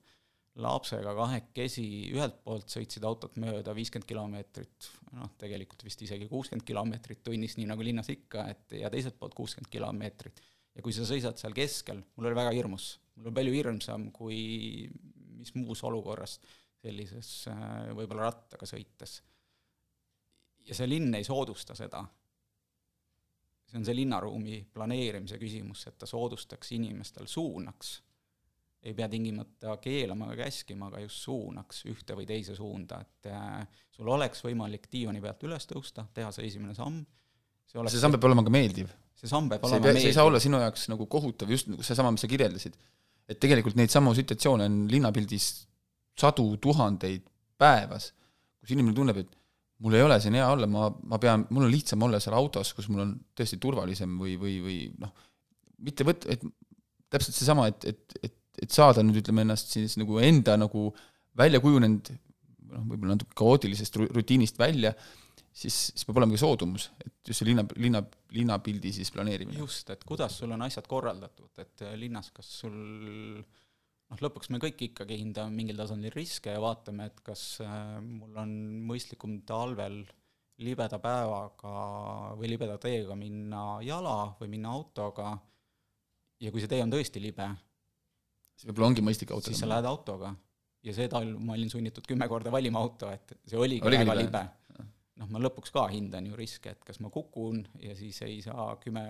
D: lapsega kahekesi, ühelt poolt sõitsid autod mööda viiskümmend kilomeetrit, noh, tegelikult vist isegi kuuskümmend kilomeetrit tunnis, nii nagu linnas ikka, et ja teiselt poolt kuuskümmend kilomeetrit. ja kui sa seisad seal keskel, mul oli väga hirmus, mul oli palju hirmsam kui mis muus olukorras sellises äh, võib-olla rattaga sõites. ja see linn ei soodusta seda. see on see linnaruumi planeerimise küsimus, et ta soodustaks inimestel, suunaks ei pea tingimata keelama ega käskima, aga just suunaks ühte või teise suunda, et äh, sul oleks võimalik diivani pealt üles tõusta, teha see esimene samm,
A: see oleks see samm peab olema ka meeldiv.
D: see samm peab olema meeldiv.
A: see ei saa olla sinu jaoks nagu kohutav, just nagu seesama, mis sa kirjeldasid. et tegelikult neid samu situatsioone on linnapildis sadu tuhandeid päevas, kus inimene tunneb, et mul ei ole siin hea olla, ma, ma pean, mul on lihtsam olla seal autos, kus mul on tõesti turvalisem või, või, või noh, mitte võt-, et täpselt seesama, et, et, et et saada nüüd ütleme ennast siis nagu enda nagu välja kujunenud noh, võib-olla natuke kaootilisest rutiinist välja, siis, siis peab olema ka soodumus, et just see linna, linna, linnapildi siis planeerimine.
D: just, et kuidas sul on asjad korraldatud, et linnas, kas sul noh, lõpuks me kõik ikkagi hindame mingil tasandil riske ja vaatame, et kas äh, mul on mõistlikum talvel libeda päevaga või libeda teega minna jala või minna autoga ja kui see tee on tõesti libe,
A: siis võib-olla ongi mõistlik auto.
D: siis sa lähed autoga. Ja see talv ma olin sunnitud kümme korda valima auto, et see oligi oli väga libe, libe.. noh, ma lõpuks ka hindan ju riske, et kas ma kukun ja siis ei saa kümme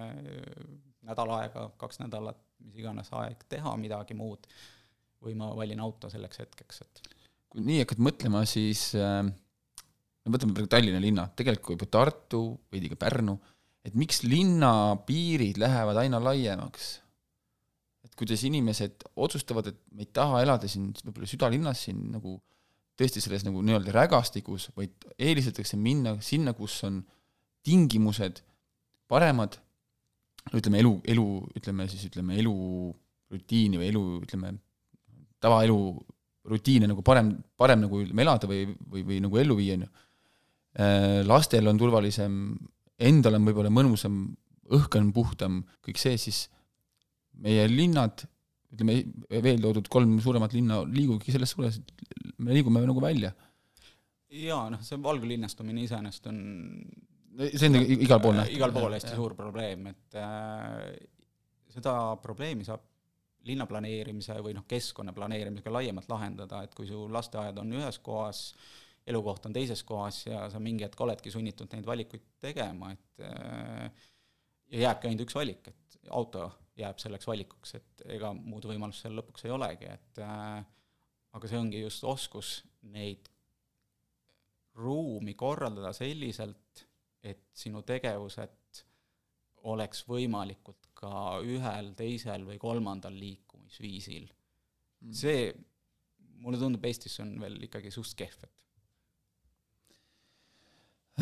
D: nädal aega, kaks nädalat, mis iganes aeg teha midagi muud, või ma valin auto selleks hetkeks, et
A: kui nii hakkad mõtlema, siis äh, võtame praegu Tallinna linna, tegelikult juba Tartu, veidi ka Pärnu, et miks linna piirid lähevad aina laiemaks kuidas inimesed otsustavad, et me ei taha elada siin võib-olla südalinnas siin nagu tõesti selles nagu nii-öelda rägastikus, vaid eelistatakse minna sinna, kus on tingimused paremad, ütleme elu, elu, ütleme siis ütleme elurutiini või elu, ütleme, tavaelu rutiine nagu parem, parem nagu ütleme elada või, või, või nagu ellu viia, on ju. Äh, lastel on turvalisem, endal on võib-olla mõnusam, õhk on puhtam, kõik see, siis meie linnad, ütleme, veel toodud kolm suuremat linna liigubki selles suunas, et me liigume nagu välja.
D: jaa, noh, see valgulinnastumine iseenesest on
A: see on igal pool nähtav.
D: igal pool hästi ja. suur probleem, et äh, seda probleemi saab linna planeerimise või noh, keskkonna planeerimisega laiemalt lahendada, et kui su lasteaed on ühes kohas, elukoht on teises kohas ja sa mingi hetk oledki sunnitud neid valikuid tegema, et äh, ja jääbki ainult üks valik, et auto jääb selleks valikuks, et ega muud võimalust seal lõpuks ei olegi, et äh, aga see ongi just oskus neid ruumi korraldada selliselt, et sinu tegevused oleks võimalikult ka ühel, teisel või kolmandal liikumisviisil mm.. see, mulle tundub, Eestis on veel ikkagi suht kehv, et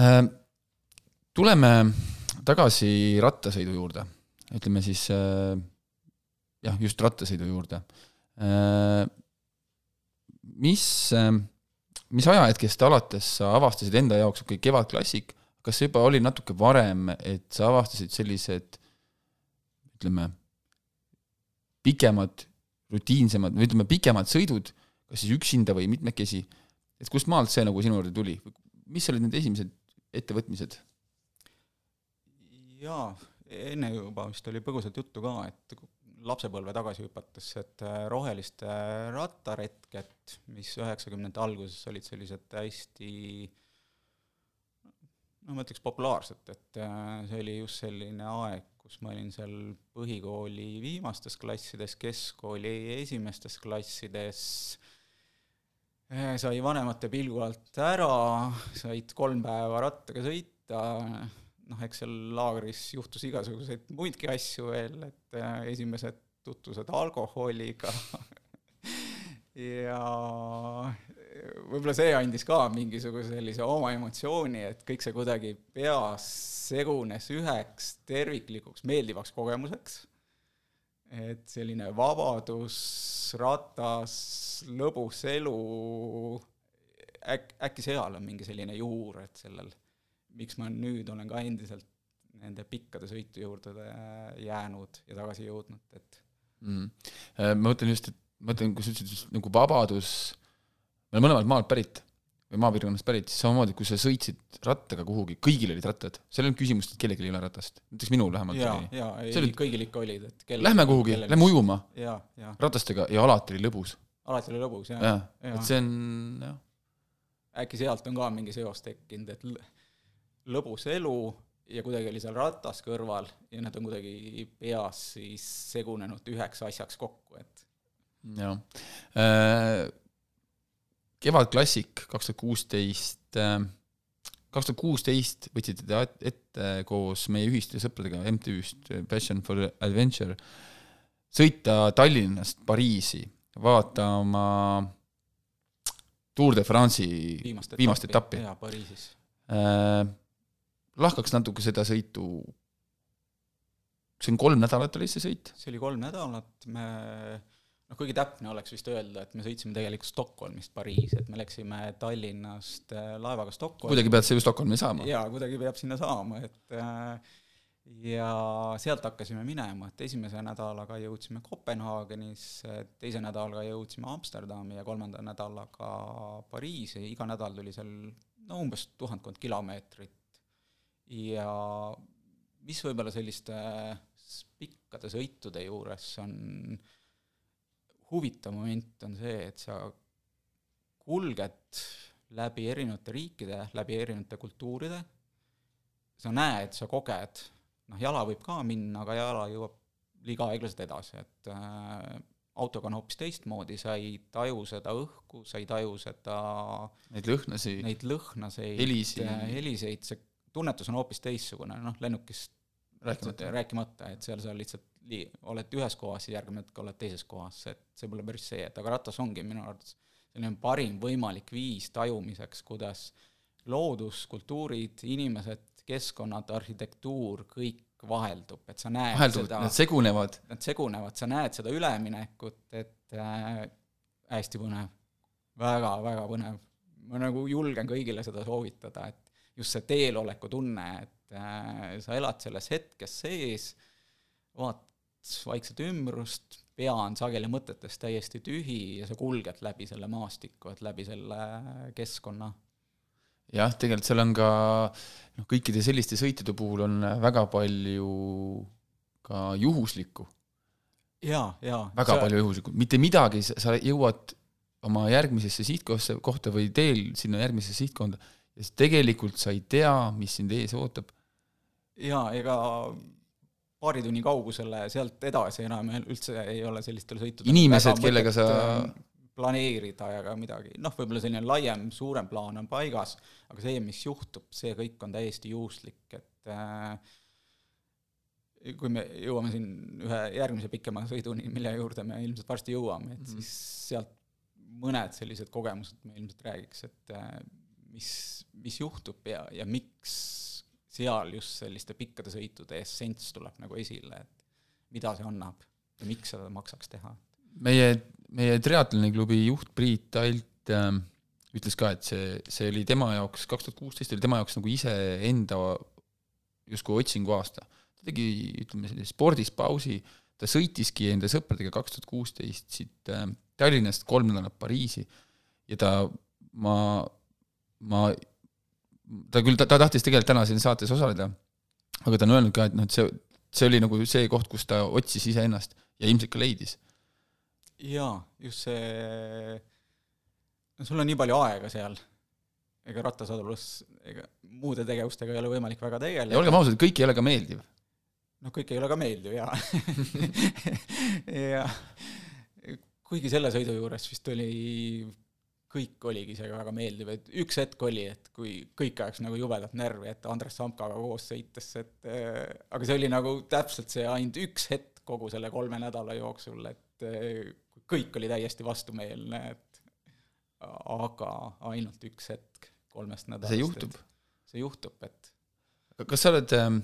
A: äh,. tuleme tagasi rattasõidu juurde ütleme siis äh, jah, just rattasõidu juurde. Äh, mis, äh, mis ajahetkest alates sa avastasid enda jaoks, okei okay,, Kevadklassik, kas see juba oli natuke varem, et sa avastasid sellised ütleme, pikemad, rutiinsemad või ütleme, pikemad sõidud, kas siis üksinda või mitmekesi, et kust maalt see nagu sinu juurde tuli? mis olid need esimesed ettevõtmised?
D: jaa, enne juba vist oli põgusalt juttu ka, et lapsepõlve tagasi hüpates, et äh, roheliste rattaretked, mis üheksakümnendate alguses olid sellised hästi no ma ütleks populaarsed, et äh, see oli just selline aeg, kus ma olin seal põhikooli viimastes klassides, keskkooli esimestes klassides, äh, sai vanemate pilgu alt ära, said kolm päeva rattaga sõita, noh, eks seal laagris juhtus igasuguseid muidki asju veel, et äh, esimesed tutvused alkoholiga *laughs* ja võib-olla see andis ka mingisuguse sellise oma emotsiooni, et kõik see kuidagi peas segunes üheks terviklikuks meeldivaks kogemuseks. et selline vabadus, ratas, lõbus elu, äk-, äkki seal on mingi selline juur, et sellel miks ma nüüd olen ka endiselt nende pikkade sõitu juurde jäänud ja tagasi jõudnud, et
A: mm.. ma mõtlen just, et ma mõtlen, kui sa ütlesid nagu vabadus, me oleme mõlemad maalt pärit või maapiirkonnast pärit, siis samamoodi, kui sa sõitsid rattaga kuhugi, kõigil olid rattad, seal ei olnud küsimust, et kellelgi ei ole ratast, näiteks minul vähemalt
D: ja, jaa, ei, oli... kõigil ikka olid, et
A: kellel lähme kuhugi, lähme ujuma. Ratastega ja alati oli lõbus.
D: alati oli lõbus, jah
A: ja,. et see on, jah.
D: äkki sealt on ka mingi seos tekkinud, et lõbus elu ja kuidagi oli seal ratas kõrval ja need on kuidagi peas siis segunenud üheks asjaks kokku, et
A: jah äh,. Kevadklassik kaks tuhat kuusteist, äh, kaks tuhat kuusteist võtsite te ette koos meie ühiste sõpradega MTÜ-st Passion for Adventure sõita Tallinnast Pariisi vaatama Tour de France'i viimast etappi, viimast etappi.
D: jaa, Pariisis
A: äh, lahkaks natuke seda sõitu, see on kolm nädalat oli see sõit?
D: see oli kolm nädalat, me noh, kuigi täpne oleks vist öelda, et me sõitsime tegelikult Stockholmist Pariisi, et me läksime Tallinnast äh, laevaga Stockholmi.
A: kuidagi pead sa ju Stockholmi saama.
D: jaa, kuidagi peab sinna saama, et äh, ja sealt hakkasime minema, et esimese nädalaga jõudsime Kopenhaagenisse, teise nädalaga jõudsime Amsterdami ja kolmanda nädalaga Pariisi, iga nädal tuli seal no umbes tuhandkond kilomeetrit. Ja mis võib-olla selliste pikkade sõitude juures on huvitav moment, on see, et sa kulged läbi erinevate riikide, läbi erinevate kultuuride, sa näed, sa koged, noh, jala võib ka minna, aga jala jõuab liiga aeglaselt edasi, et äh, autoga on hoopis teistmoodi, sa ei taju seda õhku, sa ei taju seda
A: neid lõhnasid,
D: neid lõhnaseid,
A: helisid,
D: heliseid, see tunnetus on hoopis teistsugune, noh, lennukist rääkimata, rääkimata, et seal sa lihtsalt lii-, oled ühes kohas, siis järgmine hetk oled teises kohas, et see pole päris see, et aga ratas ongi minu arvates selline parim võimalik viis tajumiseks, kuidas loodus, kultuurid, inimesed, keskkonnad, arhitektuur, kõik vaheldub, et sa näed
A: vaheldub,
D: seda
A: nad segunevad.
D: Nad segunevad, sa näed seda üleminekut, et äh, hästi põnev väga,. väga-väga põnev. ma nagu julgen kõigile seda soovitada, et just see teeloleku tunne, et äh, sa elad selles hetkes sees, vaatad vaikset ümbrust, pea on sageli mõtetest täiesti tühi ja sa kulged läbi selle maastiku, et läbi selle keskkonna
A: jah, tegelikult seal on ka noh, kõikide selliste sõitude puhul on väga palju ka juhuslikku.
D: jaa, jaa.
A: väga sa... palju juhuslikku, mitte midagi, sa jõuad oma järgmisesse sihtkohta, kohta või teel sinna järgmisesse sihtkonda siis tegelikult sa ei tea, mis sind ees ootab.
D: jaa, ega paari tunni kaugusele sealt edasi enam üldse ei ole sellistel sõitudel
A: inimesed, kellega sa
D: planeerida ja ka midagi, noh, võib-olla selline laiem, suurem plaan on paigas, aga see, mis juhtub, see kõik on täiesti juhuslik, et äh, kui me jõuame siin ühe järgmise pikema sõiduni, mille juurde me ilmselt varsti jõuame, et -hmm. siis sealt mõned sellised kogemused me ilmselt räägiks, et äh, mis, mis juhtub ja, ja miks seal just selliste pikkade sõitude essents tuleb nagu esile, et mida see annab ja miks seda maksaks teha.
A: meie meie triatloniklubi juht Priit Alt äh, ütles ka, et see, see oli tema jaoks, kaks tuhat kuusteist oli tema jaoks nagu iseenda justkui otsingu aasta. ta tegi, ütleme, sellise spordis pausi, ta sõitiski enda sõpradega kaks tuhat kuusteist siit äh, Tallinnast kolm nädalat Pariisi ja ta, ma, ma, ta küll, ta, ta tahtis tegelikult täna siin saates osaleda, aga ta on öelnud ka, et noh, et see, see oli nagu see koht, kus ta otsis iseennast ja ilmselt ka leidis
D: jaa, just see, no sul on nii palju aega seal, ega rattasadulus, ega muude tegevustega ei ole võimalik väga tegeleda.
A: ja olgem ausad, kõik ei ole ka meeldiv.
D: noh, kõik ei ole ka meeldiv, jaa *laughs* ja kuigi selle sõidu juures vist oli, kõik oligi isegi väga meeldiv, et üks hetk oli, et kui kõik ajaks nagu jubedat närvi, et Andres Samkaga koos sõites, et äh, aga see oli nagu täpselt see ainult üks hetk kogu selle kolme nädala jooksul, et äh, kõik oli täiesti vastumeelne, et aga ainult üks hetk kolmest nädalast.
A: see juhtub?
D: see juhtub, et
A: kas sa oled ähm,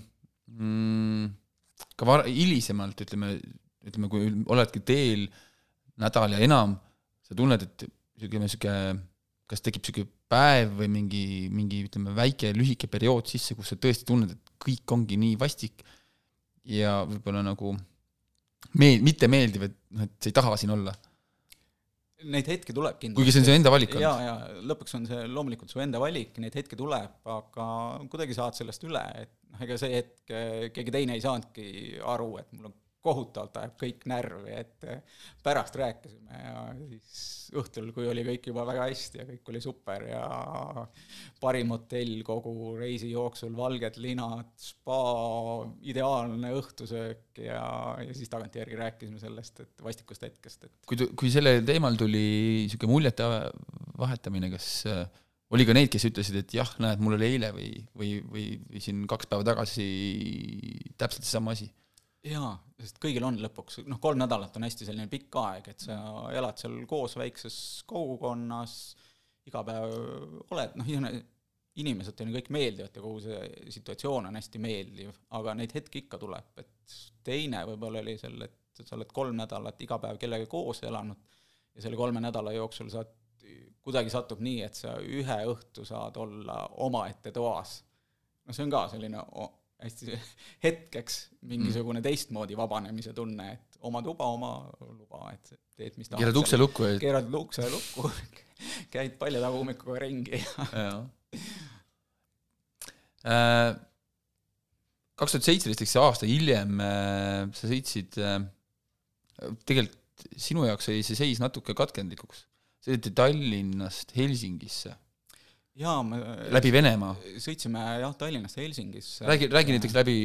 A: mm, ka var-, hilisemalt, ütleme, ütleme, kui oledki teel nädal ja enam, sa tunned, et niisugune, niisugune kas tekib niisugune päev või mingi, mingi ütleme, väike lühike periood sisse, kus sa tõesti tunned, et kõik ongi nii vastik ja võib-olla nagu meel-, mitte meeldiv, et noh, et sa ei taha siin olla.
D: Neid hetki tuleb kindlasti.
A: kuigi see on su enda valik
D: olnud. jaa, jaa, lõpuks on see loomulikult su enda valik, neid hetki tuleb, aga kuidagi saad sellest üle, et noh, ega see hetk keegi teine ei saanudki aru, et mul on kohutavalt ajab kõik närvi, et pärast rääkisime ja siis õhtul, kui oli kõik juba väga hästi ja kõik oli super ja parim hotell kogu reisi jooksul, valged linad, spa, ideaalne õhtusöök ja, ja siis tagantjärgi rääkisime sellest, et vastikust hetkest, et
A: kui, kui sellel teemal tuli niisugune muljete vahetamine, kas äh, oli ka neid, kes ütlesid, et jah, näed, mul oli eile või, või, või, või siin kaks päeva tagasi täpselt seesama asi
D: jaa, sest kõigil on lõpuks, noh, kolm nädalat on hästi selline pikk aeg, et sa elad seal koos väikses kogukonnas, iga päev oled, noh, inimesed teile kõik meeldivad ja kogu see situatsioon on hästi meeldiv, aga neid hetki ikka tuleb, et teine võib-olla oli seal, et sa oled kolm nädalat iga päev kellegagi koos elanud ja selle kolme nädala jooksul saad, kuidagi satub nii, et sa ühe õhtu saad olla omaette toas. no see on ka selline hästi *laughs* hetkeks mingisugune mm. teistmoodi vabanemise tunne, et oma tuba, oma luba, et teed, mis
A: tahad. keerad ukse lukku
D: ja keerad ukse lukku *laughs* käid palja tagummikuga ringi
A: ja *laughs* äh, kaks tuhat seitseteist, ehk see aasta hiljem äh, sa sõitsid, äh, tegelikult sinu jaoks oli see seis natuke katkendlikuks. sõideti Tallinnast Helsingisse.
D: Jaa, me
A: läbi Venemaa.
D: sõitsime jah, Tallinnast Helsingisse.
A: räägi, räägi näiteks läbi,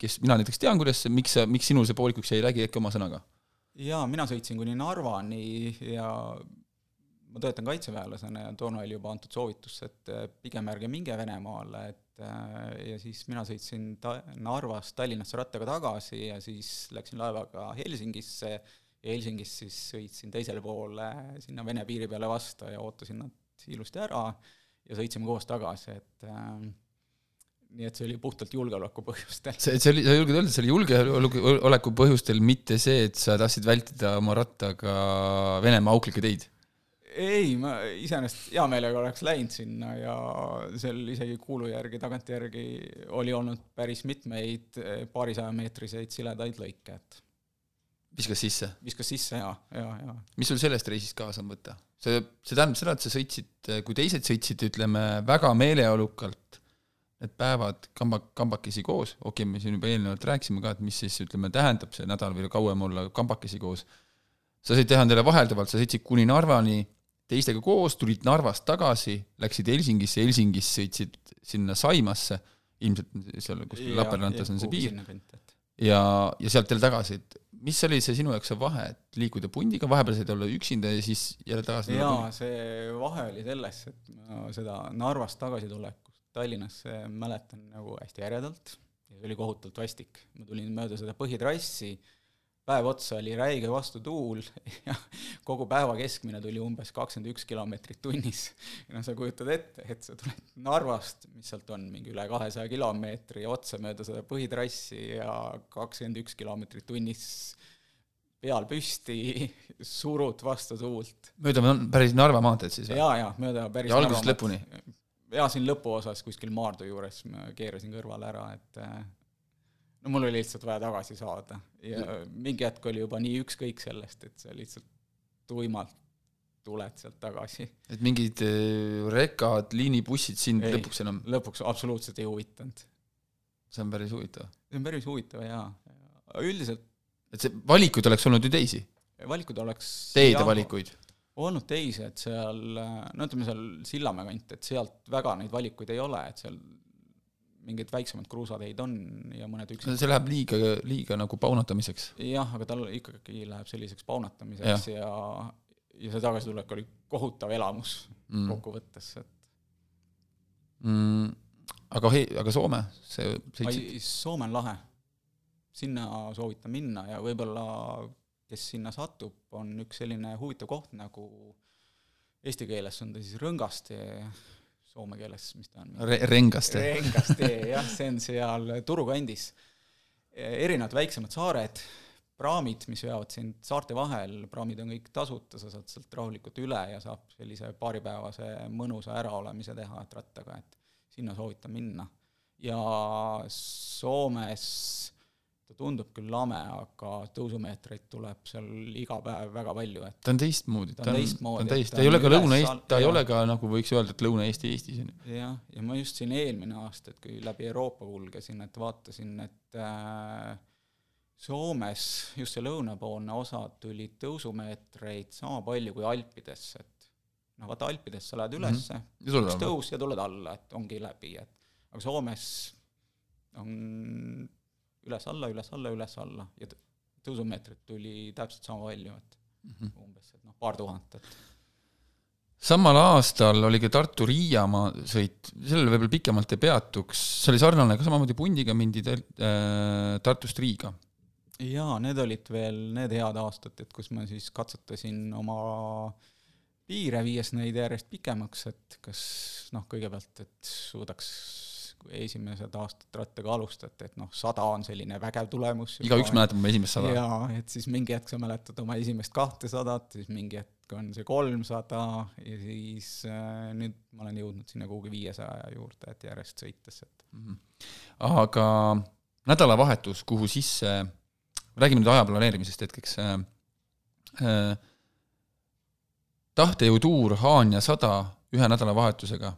A: kes, mina näiteks tean, kuidas see, miks sa, miks sinul see poolikuks jäi, räägi äkki oma sõnaga.
D: jaa, mina sõitsin kuni Narvani ja ma töötan kaitseväelasena ja toona oli juba antud soovitus, et pigem ärge minge Venemaale, et Äh, ja siis mina sõitsin ta-, Narvast Tallinnasse rattaga tagasi ja siis läksin laevaga Helsingisse ja Helsingis siis sõitsin teisele poole sinna Vene piiri peale vastu ja ootasin nad ilusti ära ja sõitsime koos tagasi, et äh, nii et see oli puhtalt julgeoleku põhjustel.
A: see, see oli, sa julged öelda, see oli julgeoleku põhjustel, mitte see, et sa tahtsid vältida oma rattaga Venemaa auklikke teid?
D: ei, ma iseenesest hea meelega oleks läinud sinna ja seal isegi kuulu järgi, tagantjärgi oli olnud päris mitmeid eh, paarisajameetriseid siledaid lõike, et
A: viskas sisse?
D: viskas sisse jaa, jaa, jaa.
A: mis sul sellest reisist kaasa on võtta? see, see tähendab seda, et sa sõitsid, kui teised sõitsid, ütleme, väga meeleolukalt need päevad kamba, kambakesi koos, okei okay,, me siin juba eelnevalt rääkisime ka, et mis siis ütleme, tähendab see nädal või kauem olla kambakesi koos, sa said teha endale vahelduvalt, sa sõitsid kuni Narvani teistega koos, tulid Narvast tagasi, läksid Helsingisse, Helsingis sõitsid sinna Saimasse, ilmselt seal kuskil Lappeenrannas on see piir, ja, ja sealt jälle tagasi, et mis oli see sinu jaoks see vahe, et liikuda pundiga, vahepeal said olla üksinda ja siis jälle tagasi
D: jaa, see vahe oli selles, et ma seda Narvast tagasitulekust Tallinnasse mäletan nagu hästi äredalt ja see oli kohutavalt vastik. ma tulin mööda seda põhitrassi, päev otsa oli räige vastutuul *laughs* ja kogu päeva keskmine tuli umbes kakskümmend üks kilomeetrit tunnis. ja noh, sa kujutad ette, et sa tuled Narvast, mis sealt on, mingi üle kahesaja kilomeetri otse mööda seda põhitrassi ja kakskümmend üks kilomeetrit tunnis peal püsti, *laughs* surud vastu tuult.
A: mööda päris Narva maanteed siis
D: või? jaa, jaa, mööda päris
A: ja algusest lõpuni?
D: jaa, siin lõpuosas kuskil Maardu juures ma keerasin kõrvale ära, et no mul oli lihtsalt vaja tagasi saada ja mingi hetk oli juba nii ükskõik sellest, et sa lihtsalt tuimalt tuled sealt tagasi.
A: et mingid äh, rekad, liinibussid sind ei, lõpuks enam?
D: lõpuks absoluutselt ei huvitanud.
A: see on päris huvitav.
D: see on päris huvitav jaa, üldiselt
A: et see, valikuid oleks olnud ju teisi?
D: valikuid oleks
A: teede jah, valikuid?
D: olnud teisi, et seal, no ütleme seal Sillamäe kant, et sealt väga neid valikuid ei ole, et seal mingid väiksemad kruusateid on ja mõned üksikud
A: see läheb liiga, liiga nagu paunatamiseks?
D: jah, aga tal ikkagi läheb selliseks paunatamiseks ja, ja, ja see tagasitulek oli kohutav elamus mm. kokkuvõttes, et
A: mm, aga hei, aga Soome, see
D: sõitsid? Soome on lahe. sinna soovitan minna ja võib-olla kes sinna satub, on üks selline huvitav koht nagu eesti keeles on ta siis Rõngaste soome keeles, mis ta on
A: Re? Rengaste.
D: Rengaste, jah, see on seal Turu kandis. erinevad väiksemad saared, praamid, mis veavad sind saarte vahel, praamid on kõik tasuta, sa saad sealt rahulikult üle ja saab sellise paaripäevase mõnusa äraolemise teha, et rattaga, et sinna soovitan minna. ja Soomes ta tundub küll lame, aga tõusumeetreid tuleb seal iga päev väga palju, et
A: ta on teistmoodi, ta on teistmoodi, ta on teist, ta ei ole ka Lõuna-Eesti, ta ei ole ka nagu võiks öelda, et Lõuna-Eesti Eestis on
D: ju. jah, ja ma just siin eelmine aasta, et kui läbi Euroopa kulgesin, et vaatasin, et äh, Soomes just see lõunapoolne osa tuli tõusumeetreid sama palju kui Alpides, et noh, vaata Alpides sa lähed ülesse mm, -hmm. üks tõus ja tuled alla, et ongi läbi, et aga Soomes on üles-alla, üles-alla, üles-alla ja tõusumeetrit tuli täpselt sama palju, et mm -hmm. umbes, et noh, paar tuhat, et
A: samal aastal oli ka Tartu-Riiamaa sõit, sellele võib-olla pikemalt ei peatuks, see oli sarnane, ka samamoodi pundiga mindi äh, Tartust Riiga?
D: jaa, need olid veel need head aastad, et kus ma siis katsetasin oma piire, viies neid järjest pikemaks, et kas noh, kõigepealt, et suudaks esimesed aastad rattaga alustati, et noh, sada on selline vägev tulemus.
A: igaüks mäletab oma esimest sada.
D: jaa, et siis mingi hetk sa mäletad oma esimest kahtesadat, siis mingi hetk on see kolmsada ja siis äh, nüüd ma olen jõudnud sinna kuhugi viiesaja juurde, et järjest sõites, et mm. -hmm.
A: aga nädalavahetus, kuhu sisse, räägime nüüd aja planeerimisest hetkeks äh,, äh, tahtejõutuur Haanja sada ühe nädalavahetusega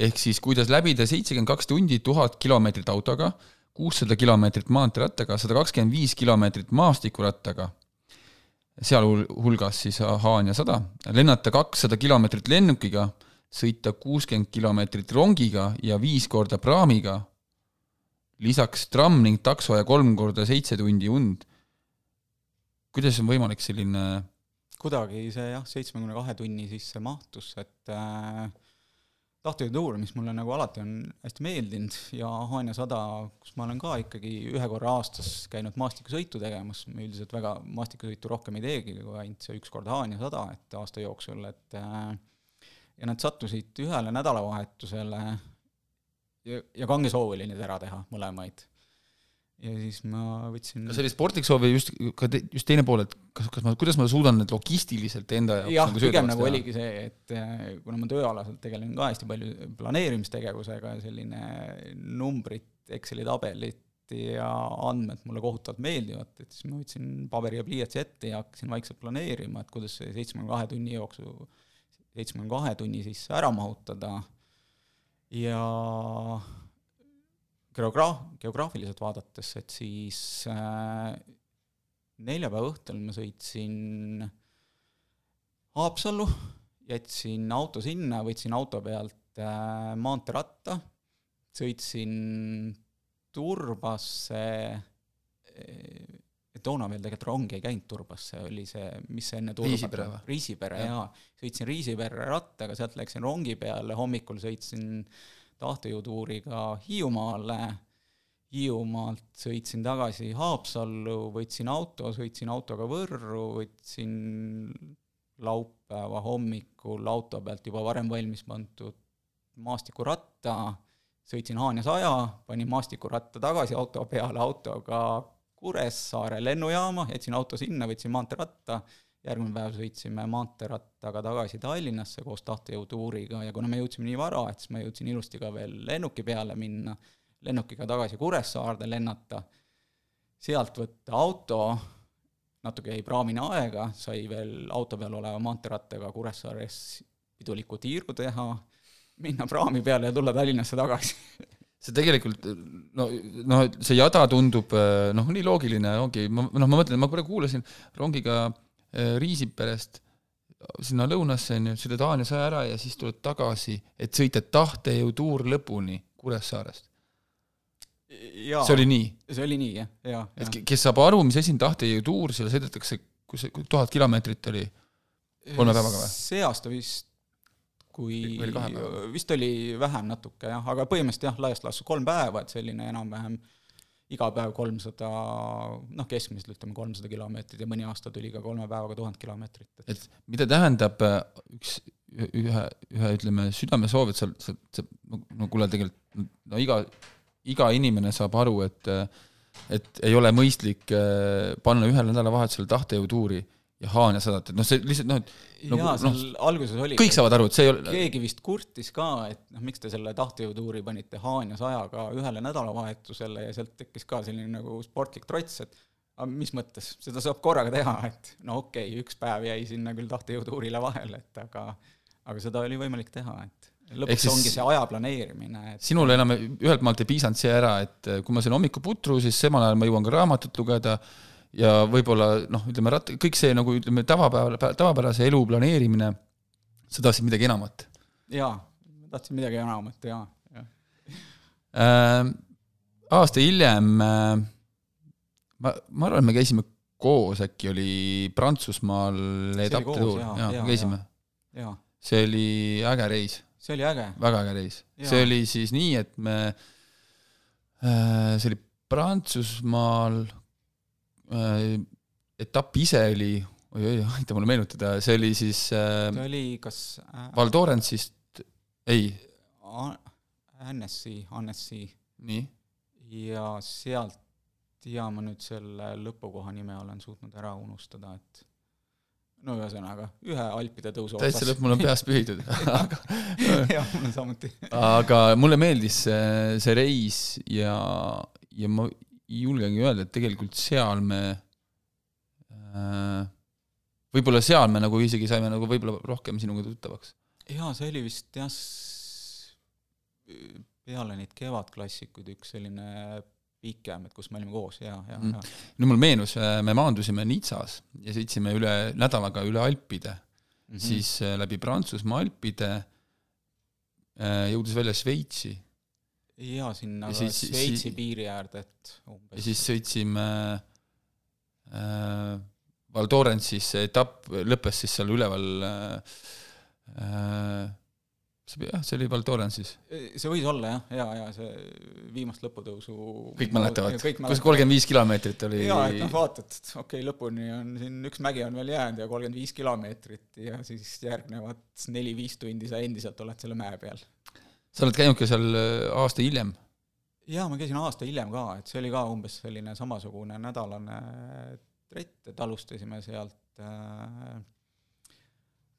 A: ehk siis kuidas läbida seitsekümmend kaks tundi tuhat kilomeetrit autoga, kuussada kilomeetrit maanteerattaga, sada kakskümmend viis kilomeetrit maastikurattaga, sealhulgas siis Haanja sada, lennata kakssada kilomeetrit lennukiga, sõita kuuskümmend kilomeetrit rongiga ja viis korda praamiga, lisaks tramm ning takso ja kolm korda seitse tundi und. kuidas on võimalik selline
D: kuidagi see jah, seitsmekümne kahe tunni sisse mahtus, et äh, tahtejõutuur, mis mulle nagu alati on hästi meeldinud ja Haanja sada, kus ma olen ka ikkagi ühe korra aastas käinud maastikusõitu tegemas, ma üldiselt väga maastikusõitu rohkem ei teegi, kui ainult see üks kord Haanja sada, et aasta jooksul, et äh, ja nad sattusid ühele nädalavahetusele ja, ja kange soov oli neid ära teha, mõlemaid ja siis ma võtsin
A: kas see oli sportlik soov või just, ka te, just teine pool, et kas, kas ma, kuidas ma suudan need logistiliselt enda
D: jaoks jah nagu, pigem nagu oligi see, et äh, kuna ma tööalaselt tegelen ka hästi palju planeerimistegevusega ja selline numbrid, Exceli tabelid ja andmed mulle kohutavalt meeldivad, et siis ma võtsin paberi ja pliiatsi ette ja hakkasin vaikselt planeerima, et kuidas see seitsmekümne kahe tunni jooksul, seitsmekümne kahe tunni sisse ära mahutada. Ja geograaf-, geograafiliselt vaadates, et siis äh, neljapäeva õhtul ma sõitsin Haapsallu, jätsin auto sinna, võtsin auto pealt äh, maanteeratta, sõitsin Turbasse äh,, toona veel tegelikult rong ei käinud Turbasse, oli see, mis see enne
A: Turba Riisipere või?
D: Riisipere, jaa. sõitsin Riisipere rattaga, sealt läksin rongi peale, hommikul sõitsin äh, tahtejõutuuriga Hiiumaale, Hiiumaalt sõitsin tagasi Haapsallu, võtsin auto, sõitsin autoga Võrru, võtsin laupäeva hommikul auto pealt juba varem valmis pandud maastikuratta, sõitsin Haanja saja, panin maastikuratta tagasi auto peale autoga Kuressaare lennujaama, jätsin auto sinna, võtsin maanteeratta järgmine päev sõitsime maanteerattaga tagasi Tallinnasse koos tahtejõutuuriga ja kuna me jõudsime nii vara, et siis ma jõudsin ilusti ka veel lennuki peale minna, lennukiga tagasi Kuressaarde lennata, sealt võtta auto, natuke jäi praamini aega, sai veel auto peal oleva maanteerattaga Kuressaares piduliku tiiru teha, minna praami peale ja tulla Tallinnasse tagasi.
A: See tegelikult no, no see jada tundub noh, nii loogiline, ongi, ma noh, ma mõtlen, ma praegu kuulasin rongiga Äh, Riisiperest sinna lõunasse, on ju, sõidad Haanja saja ära ja siis tuled tagasi, et sõita tahtejõutuur lõpuni Kuressaarest. see oli nii?
D: see oli nii, jah, jaa.
A: et kes saab aru, mis asi on tahtejõutuur, seal sõidetakse, kus see tuhat kilomeetrit oli kolme päevaga või?
D: see aasta vist kui vist oli vähem natuke jah, aga põhimõtteliselt jah, laias laastus kolm päeva, et selline enam-vähem äh, iga päev kolmsada, noh, keskmiselt ütleme kolmsada kilomeetrit ja mõni aasta tuli ka kolme päevaga tuhat kilomeetrit.
A: et mida tähendab äh, üks, ühe, ühe ütleme, südamesoov, et sa, sa, sa no, kuule, tegelikult no iga, iga inimene saab aru, et et ei ole mõistlik äh, panna ühel nädalavahetusel tahtejõutuuri ja Haanja sadat, et noh, see lihtsalt noh, et
D: nagu, jaa, seal no, alguses oli
A: kõik saavad aru, et see ei ole
D: keegi vist kurtis ka, et noh, miks te selle tahtejõutuuri panite Haanja sajaga ühele nädalavahetusele ja sealt tekkis ka selline nagu sportlik trots, et aga mis mõttes, seda saab korraga teha, et no okei okay,, üks päev jäi sinna küll tahtejõutuurile vahele, et aga aga seda oli võimalik teha, et lõpuks siis, ongi see aja planeerimine
A: et.... sinul enam ühelt maalt ei piisanud see ära, et kui ma sõin hommikuputru, siis samal ajal ma jõuan ka raamatut lugeda ja võib-olla noh, ütleme rat-, kõik see nagu ütleme, tavapäeval, tavapärase elu planeerimine, sa tahtsid midagi enamat?
D: jaa, ma tahtsin midagi enamat, jaa, jah
A: äh,. aasta hiljem äh, ma, ma arvan, me käisime koos, äkki oli Prantsusmaal etapp tuur, jaa, me käisime. see oli äge reis.
D: see oli äge.
A: väga äge reis. see oli siis nii, et me äh,, see oli Prantsusmaal etapp ise oli, oi-oi, aita mulle meenutada, see oli siis
D: äh, see oli kas
A: äh, Val Thorence'ist, ei.
D: Annecy, Annecy.
A: Nii,
D: ja sealt ja ma nüüd selle lõpukoha nime olen suutnud ära unustada, et no ühesõnaga, ühe Alpide tõusu
A: täitsa lõpp, mul on peast pühitud. Aga *laughs*
D: jah, mul on samuti.
A: aga mulle meeldis see, see reis ja, ja ma julgengi öelda, et tegelikult seal me äh, võib-olla seal me nagu isegi saime nagu võib-olla rohkem sinuga tuttavaks.
D: jaa, see oli vist jah, peale neid kevadklassikuid üks selline pikem, et kus me olime koos ja, ja
A: Mm.
D: mm.,
A: nüüd mul meenus, me maandusime Nitsas ja sõitsime üle nädalaga üle Alpide mm, -hmm. siis äh, läbi Prantsusmaa Alpide, jõudes välja Šveitsi
D: ja sinna
A: Ja siis-
D: Šveitsi
A: siis-
D: piiri äärde, et
A: ja
D: umbes
A: siis sõitsime äh, Val Thorensis, see etapp lõppes siis seal üleval äh, äh, see, jah, see oli Val Thorensis,
D: see võis olla jah, ja, ja see viimast lõputõusu
A: kõik mäletavad, kus kolmkümmend viis kilomeetrit oli
D: jaa, et noh, vaatad, et okei okay,, lõpuni on siin üks mägi on veel jäänud ja kolmkümmend viis kilomeetrit ja siis järgnevad neli-viis tundi sa endiselt oled selle mäe peal.
A: Sa oled käinud ka seal äh, aasta hiljem
D: jaa, ma käisin aasta hiljem ka, et see oli ka umbes selline samasugune nädalane trett, et alustasime sealt äh,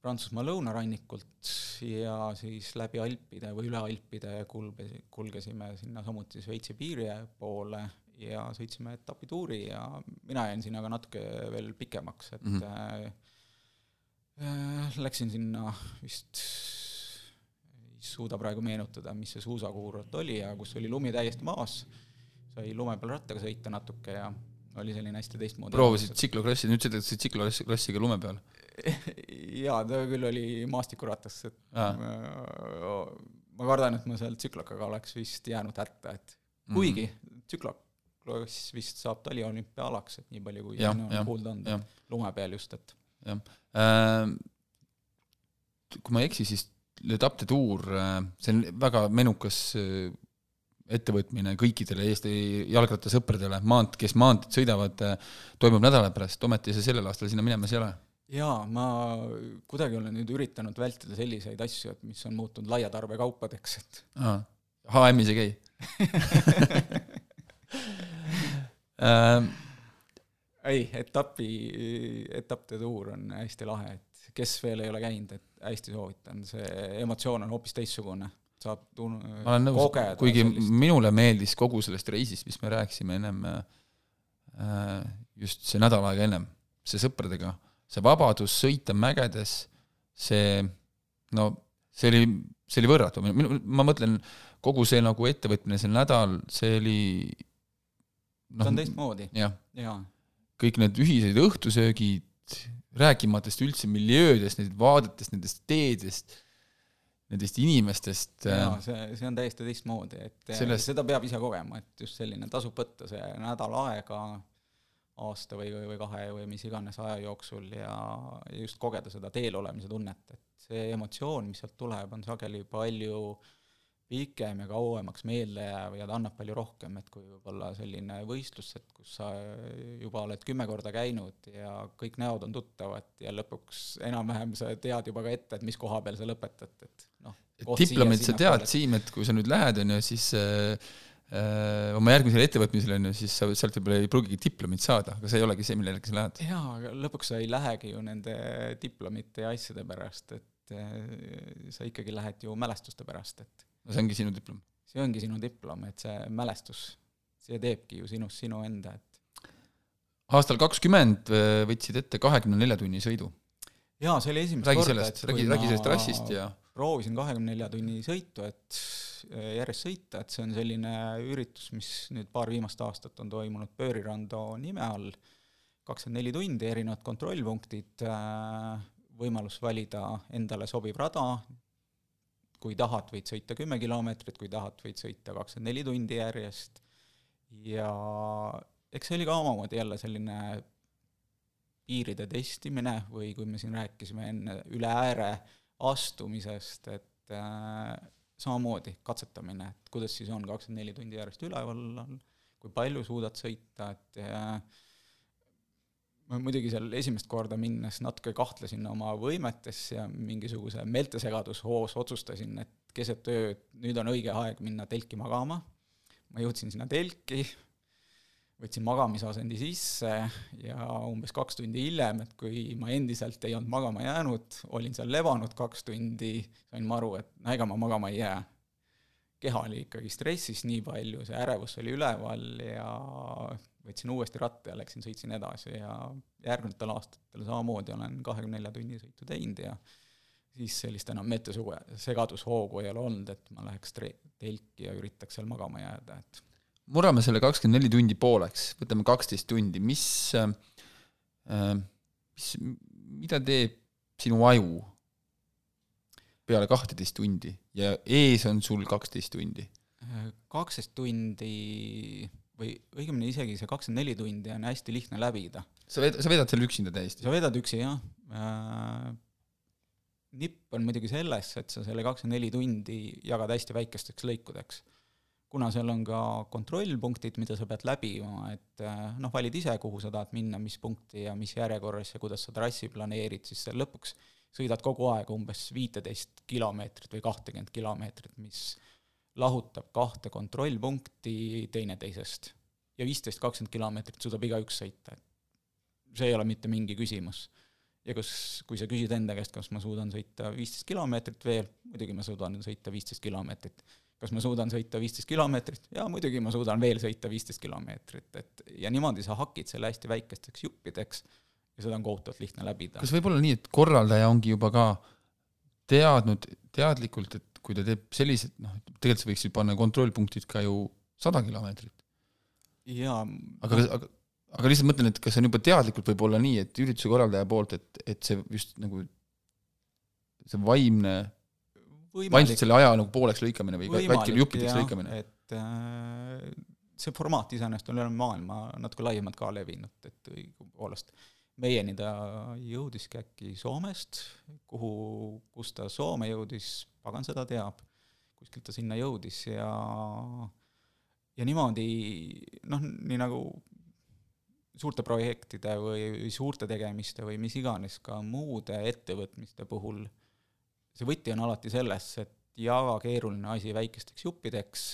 D: Prantsusmaa lõunarannikult ja siis läbi Alpide või üle Alpide kulge, kulgesime sinna samuti Šveitsi piiri poole ja sõitsime etapituuri ja mina jäin sinna ka natuke veel pikemaks, et mm. -hmm. äh, läksin sinna vist ei suuda praegu meenutada, mis see suusakuurort oli ja kus oli lumi täiesti maas, sai lume peal rattaga sõita natuke ja oli selline hästi teistmoodi.
A: proovisid tsiklokrossi, nüüd sõidad tsikloklassiga lume peal? *laughs*
D: jaa, ta küll oli maastikuratas, et Aa. ma, ma kardan, et ma seal tsüklokaga oleks vist jäänud hätta, et kuigi mm tsüklokloss vist saab taliolümpiaalaks, et nii palju, kui
A: ja,
D: on
A: ja,
D: kuulda olnud, lume peal just, et
A: jah äh,, kui ma ei eksi, siis Le Tapte Tour, see on väga menukas ettevõtmine kõikidele Eesti jalgrattasõpradele, maant-, kes maanteed sõidavad, toimub nädala pärast, ometi sa sellel aastal sinna minemas ei ole?
D: jaa, ma kuidagi olen nüüd üritanud vältida selliseid asju, et mis on muutunud laia tarbekaupadeks, et
A: HM-is ei käi?
D: Äh, *laughs* ei, etapi, etappide tuur on hästi lahe, et kes veel ei ole käinud, et hästi soovitan, see emotsioon on hoopis teistsugune, saab tun-,
A: ma olen nõus, kuigi sellist. minule meeldis kogu sellest reisist, mis me rääkisime ennem äh,, just see nädal aega ennem, see sõpradega, see vabadus sõita mägedes, see no see oli, see oli võrratu, minu, ma mõtlen, kogu see nagu ettevõtmine, see nädal, see oli
D: noh, ta on teistmoodi.
A: jah
D: ja.,
A: kõik need ühised õhtusöögid, rääkimatest üldse miljöödest, nendest vaadetest, nendest teedest, nendest inimestest.
D: jaa, see, see on täiesti teistmoodi, et sellest... seda peab ise kogema, et just selline tasub võtta see nädal aega aasta või, või, või kahe või mis iganes aja jooksul ja just kogeda seda teel olemise tunnet, et see emotsioon, mis sealt tuleb, on sageli palju pikem ja kauemaks meelde jääv ja ta annab palju rohkem, et kui võib-olla selline võistlus, et kus sa juba oled kümme korda käinud ja kõik näod on tuttavad ja lõpuks enam-vähem sa tead juba ka ette, et mis koha peal sa lõpetad, et noh.
A: diplomit sa tead, Siim, et kui sa nüüd lähed, on ju, siis äh, oma järgmisele ettevõtmisele, on ju, siis sa sealt võib-olla ei pruugigi diplomit saada, aga see ei olegi see, millele sa lähed.
D: jaa, aga lõpuks sa ei lähegi ju nende diplomite ja asjade pärast, et äh, sa ikkagi lähed ju mälestuste pärast, et
A: no see ongi sinu diplom?
D: see ongi sinu diplom, et see mälestus, see teebki ju sinust sinu enda, et
A: aastal kakskümmend võtsid ette kahekümne nelja tunni sõidu.
D: jaa, see oli esimest
A: räägi korda, sellest, räägi, räägi sellest trassist ja
D: proovisin kahekümne nelja tunni sõitu, et järjest sõita, et see on selline üritus, mis nüüd paar viimast aastat on toimunud Pöörirando nime all, kakskümmend neli tundi, erinevad kontrollpunktid, võimalus valida endale sobiv rada, kui tahad, võid sõita kümme kilomeetrit, kui tahad, võid sõita kakskümmend neli tundi järjest. Ja eks see oli ka omamoodi jälle selline piiride testimine või kui me siin rääkisime enne üle ääre astumisest, et äh, samamoodi katsetamine, et kuidas siis on kakskümmend neli tundi järjest üleval kui palju suudad sõita, et äh, ma muidugi seal esimest korda minnes natuke kahtlesin oma võimetes ja mingisuguse meeltesegadushoos otsustasin, et keset ööd, nüüd on õige aeg minna telki magama. ma jõudsin sinna telki, võtsin magamisasendi sisse ja umbes kaks tundi hiljem, et kui ma endiselt ei olnud magama jäänud, olin seal lebanud kaks tundi, sain ma aru, et no ega ma magama ei jää. keha oli ikkagi stressis nii palju, see ärevus oli üleval ja võtsin uuesti ratta ja läksin, sõitsin edasi ja järgnevatel aastatel samamoodi olen kahekümne nelja tunni sõitu teinud ja siis sellist enam metesuge, segadushoogu ei ole olnud, et ma läheks tre-, telki ja üritaks seal magama jääda, et
A: murrame selle kakskümmend neli tundi pooleks, võtame kaksteist tundi, mis äh,, mis, mida teeb sinu aju peale kahteteist tundi ja ees on sul kaksteist tundi?
D: kaksteist tundi või õigemini isegi see kakskümmend neli tundi on hästi lihtne läbida.
A: sa ved-, sa vedad seal üksinda täiesti?
D: sa vedad üksi, jah äh,. nipp on muidugi selles, et sa selle kakskümmend neli tundi jagad hästi väikesteks lõikudeks. kuna seal on ka kontrollpunktid, mida sa pead läbima, et äh, noh, valid ise, kuhu sa tahad minna, mis punkti ja mis järjekorras ja kuidas sa trassi planeerid, siis lõpuks sõidad kogu aeg umbes viiteist kilomeetrit või kahtekümmet kilomeetrit, mis lahutab kahte kontrollpunkti teineteisest ja viisteist, kakskümmend kilomeetrit suudab igaüks sõita, et see ei ole mitte mingi küsimus. ja kus, kui sa küsid enda käest, kas ma suudan sõita viisteist kilomeetrit veel, muidugi ma suudan sõita viisteist kilomeetrit. kas ma suudan sõita viisteist kilomeetrit? jaa, muidugi ma suudan veel sõita viisteist kilomeetrit, et ja niimoodi sa hakid selle hästi väikesteks juppideks ja seda on kohutavalt lihtne läbida.
A: kas võib olla nii, et korraldaja ongi juba ka teadnud teadlikult, et kui ta teeb sellised, noh, tegelikult sa võiksid panna kontrollpunktid ka ju sada kilomeetrit.
D: jaa.
A: aga, aga, aga lihtsalt mõtlen, et kas on juba teadlikult võib olla nii, et ürituse korraldaja poolt, et, et see just nagu see vaimne, vaimselt selle aja nagu pooleks lõikamine või katki juppideks lõikamine?
D: et äh, see formaat iseenesest on üle maailma natuke laiemalt ka levinud, et õigupoolest meieni ta jõudiski äkki Soomest, kuhu, kus ta Soome jõudis, pagan seda teab, kuskilt ta sinna jõudis ja ja niimoodi noh, nii nagu suurte projektide või suurte tegemiste või mis iganes ka muude ettevõtmiste puhul, see võti on alati selles, et jaga keeruline asi väikesteks juppideks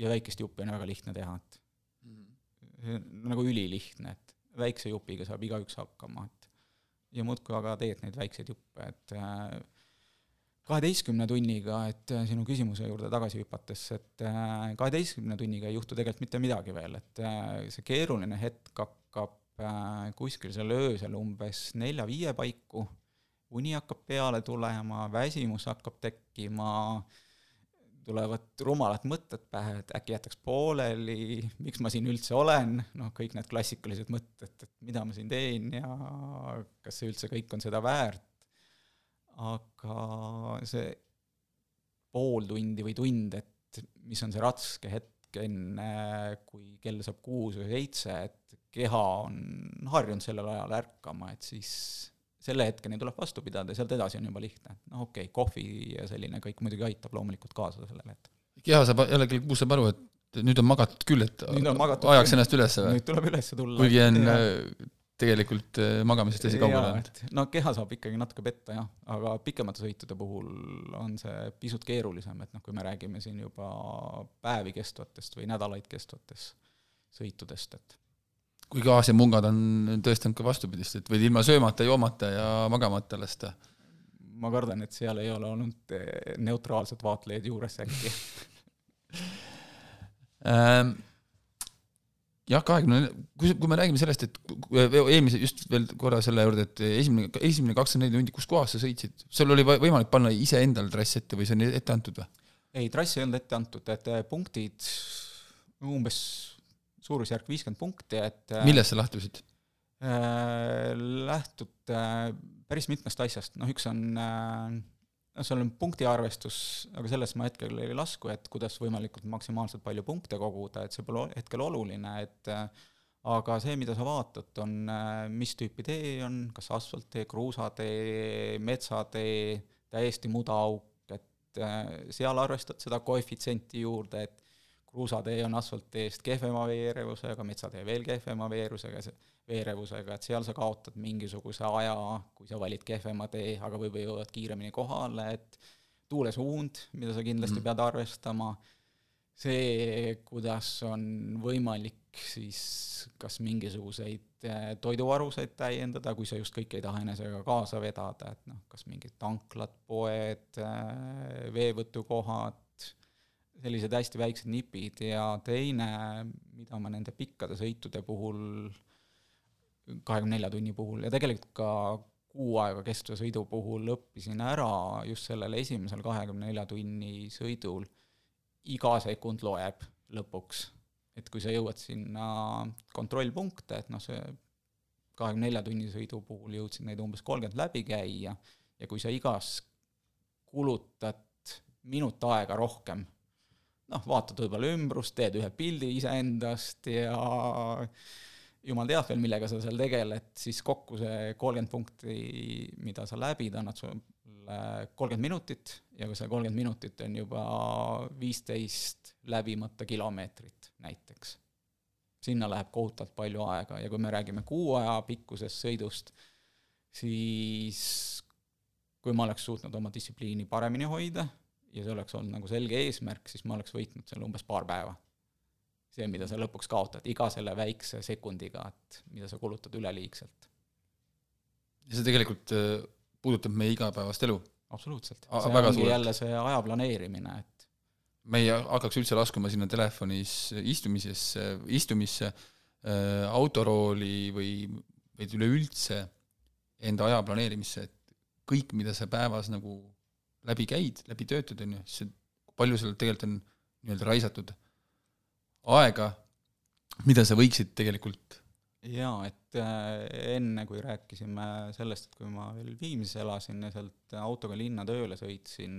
D: ja väikest juppi on väga lihtne teha, et mm. on nagu ülilihtne, et väikse jupiga saab igaüks hakkama, et ja muudkui aga teed neid väikseid juppe, et äh, kaheteistkümne tunniga, et äh, sinu küsimuse juurde tagasi hüpates, et äh, kaheteistkümne tunniga ei juhtu tegelikult mitte midagi veel, et see keeruline hetk hakkab kuskil seal öösel umbes nelja-viie paiku, uni hakkab peale tulema, väsimus hakkab tekkima äh,, tulevad rumalad mõtted pähe, et äkki jätaks pooleli, miks ma siin üldse olen, noh, kõik need klassikalised mõtted, et mida ma siin teen ja kas see üldse kõik on seda väärt. aga see pool tundi või tund, et mis on see raske hetk enne, kui kell saab kuus või seitse, et keha on harjunud sellel ajal ärkama, et siis selle hetkeni tuleb vastu pidada ja sealt edasi on juba lihtne. noh, okei okay,, kohvi ja selline kõik muidugi aitab loomulikult kaasa sellele, et
A: keha saab, jälle kell kuus saab aru, et nüüd on magatud küll, et magatud ajaks küll. ennast üles
D: või? nüüd tuleb üles tulla.
A: kuigi on ja. Äh, tegelikult äh, magamisest asi kaugele
D: jäänud. no keha saab ikkagi natuke petta jah, aga pikemate sõitude puhul on see pisut keerulisem, et noh, kui me räägime siin juba päevi kestvatest või nädalaid kestvatest sõitudest, et
A: kuigi Aasia mungad on tõestanud ka vastupidist, et võid ilma söömata, joomata ja magamata lasta.
D: ma kardan, et seal ei ole olnud eh, neutraalsed vaatlejad juures äkki *laughs*
A: ähm, jah, kahekümne, kui, kui me räägime sellest, et eelmise, just veel korra selle juurde, et esimene, esimene kakskümmend neli tundi, kus kohas sa sõitsid, sul oli võimalik panna iseendale trass ette või see on ette antud või?
D: ei, trass ei olnud ette antud, et eh, punktid umbes suurusjärk viiskümmend punkti, et
A: äh, millest sa lähtusid
D: äh,? lähtud äh, päris mitmest asjast, noh üks on äh, noh, seal on punktiarvestus, aga selles ma hetkel ei lasku, et kuidas võimalikult maksimaalselt palju punkte koguda, et see pole hetkel oluline, et äh, aga see, mida sa vaatad, on äh, mis tüüpi tee on, kas asfalttee, kruusatee, metsatee, täiesti mudaauk, et seal arvestad seda koefitsienti juurde, et kruusatee on asfaltteest kehvema veerevusega, metsatee veel kehvema veerusega, veerevusega, et seal sa kaotad mingisuguse aja, kui sa valid kehvema tee, aga võib-olla jõuad kiiremini kohale, et tuulesuund, mida sa kindlasti mm. pead arvestama, see, kuidas on võimalik siis kas mingisuguseid äh, toiduvaruseid täiendada, kui sa just kõike ei taha enesega kaasa vedada, et noh, kas mingid tanklad, poed, äh, veevõtukohad, sellised hästi väiksed nipid ja teine, mida ma nende pikkade sõitude puhul, kahekümne nelja tunni puhul ja tegelikult ka kuu aega kestva sõidu puhul õppisin ära just sellel esimesel kahekümne nelja tunni sõidul, iga sekund loeb lõpuks. et kui sa jõuad sinna kontrollpunkte, et noh, see kahekümne nelja tunni sõidu puhul jõudsin neid umbes kolmkümmend läbi käia ja kui sa igas kulutad minut aega rohkem noh, vaatad võib-olla ümbrust, teed ühe pildi iseendast ja jumal teab veel, millega sa seal tegeled, siis kokku see kolmkümmend punkti, mida sa läbid, annad sulle kolmkümmend minutit ja kui see kolmkümmend minutit on juba viisteist läbimata kilomeetrit näiteks. sinna läheb kohutavalt palju aega ja kui me räägime kuu aja pikkusest sõidust, siis kui ma oleks suutnud oma distsipliini paremini hoida ja see oleks olnud nagu selge eesmärk, siis ma oleks võitnud seal umbes paar päeva. see, mida sa lõpuks kaotad iga selle väikse sekundiga, et mida sa kulutad üleliigselt.
A: ja see tegelikult äh, puudutab meie igapäevast elu?
D: absoluutselt. see ongi suurelt. jälle see aja planeerimine, et
A: me ei hakkaks üldse laskuma sinna telefonis istumisesse, istumisse äh,, autorooli või, või üleüldse enda aja planeerimisse, et kõik, mida sa päevas nagu läbi käid, läbi töötad, on ju, siis palju seal tegelikult on nii-öelda raisatud aega, mida sa võiksid tegelikult
D: jaa, et äh, enne, kui rääkisime sellest, et kui ma veel Viimsis elasin ja sealt autoga linna tööle sõitsin,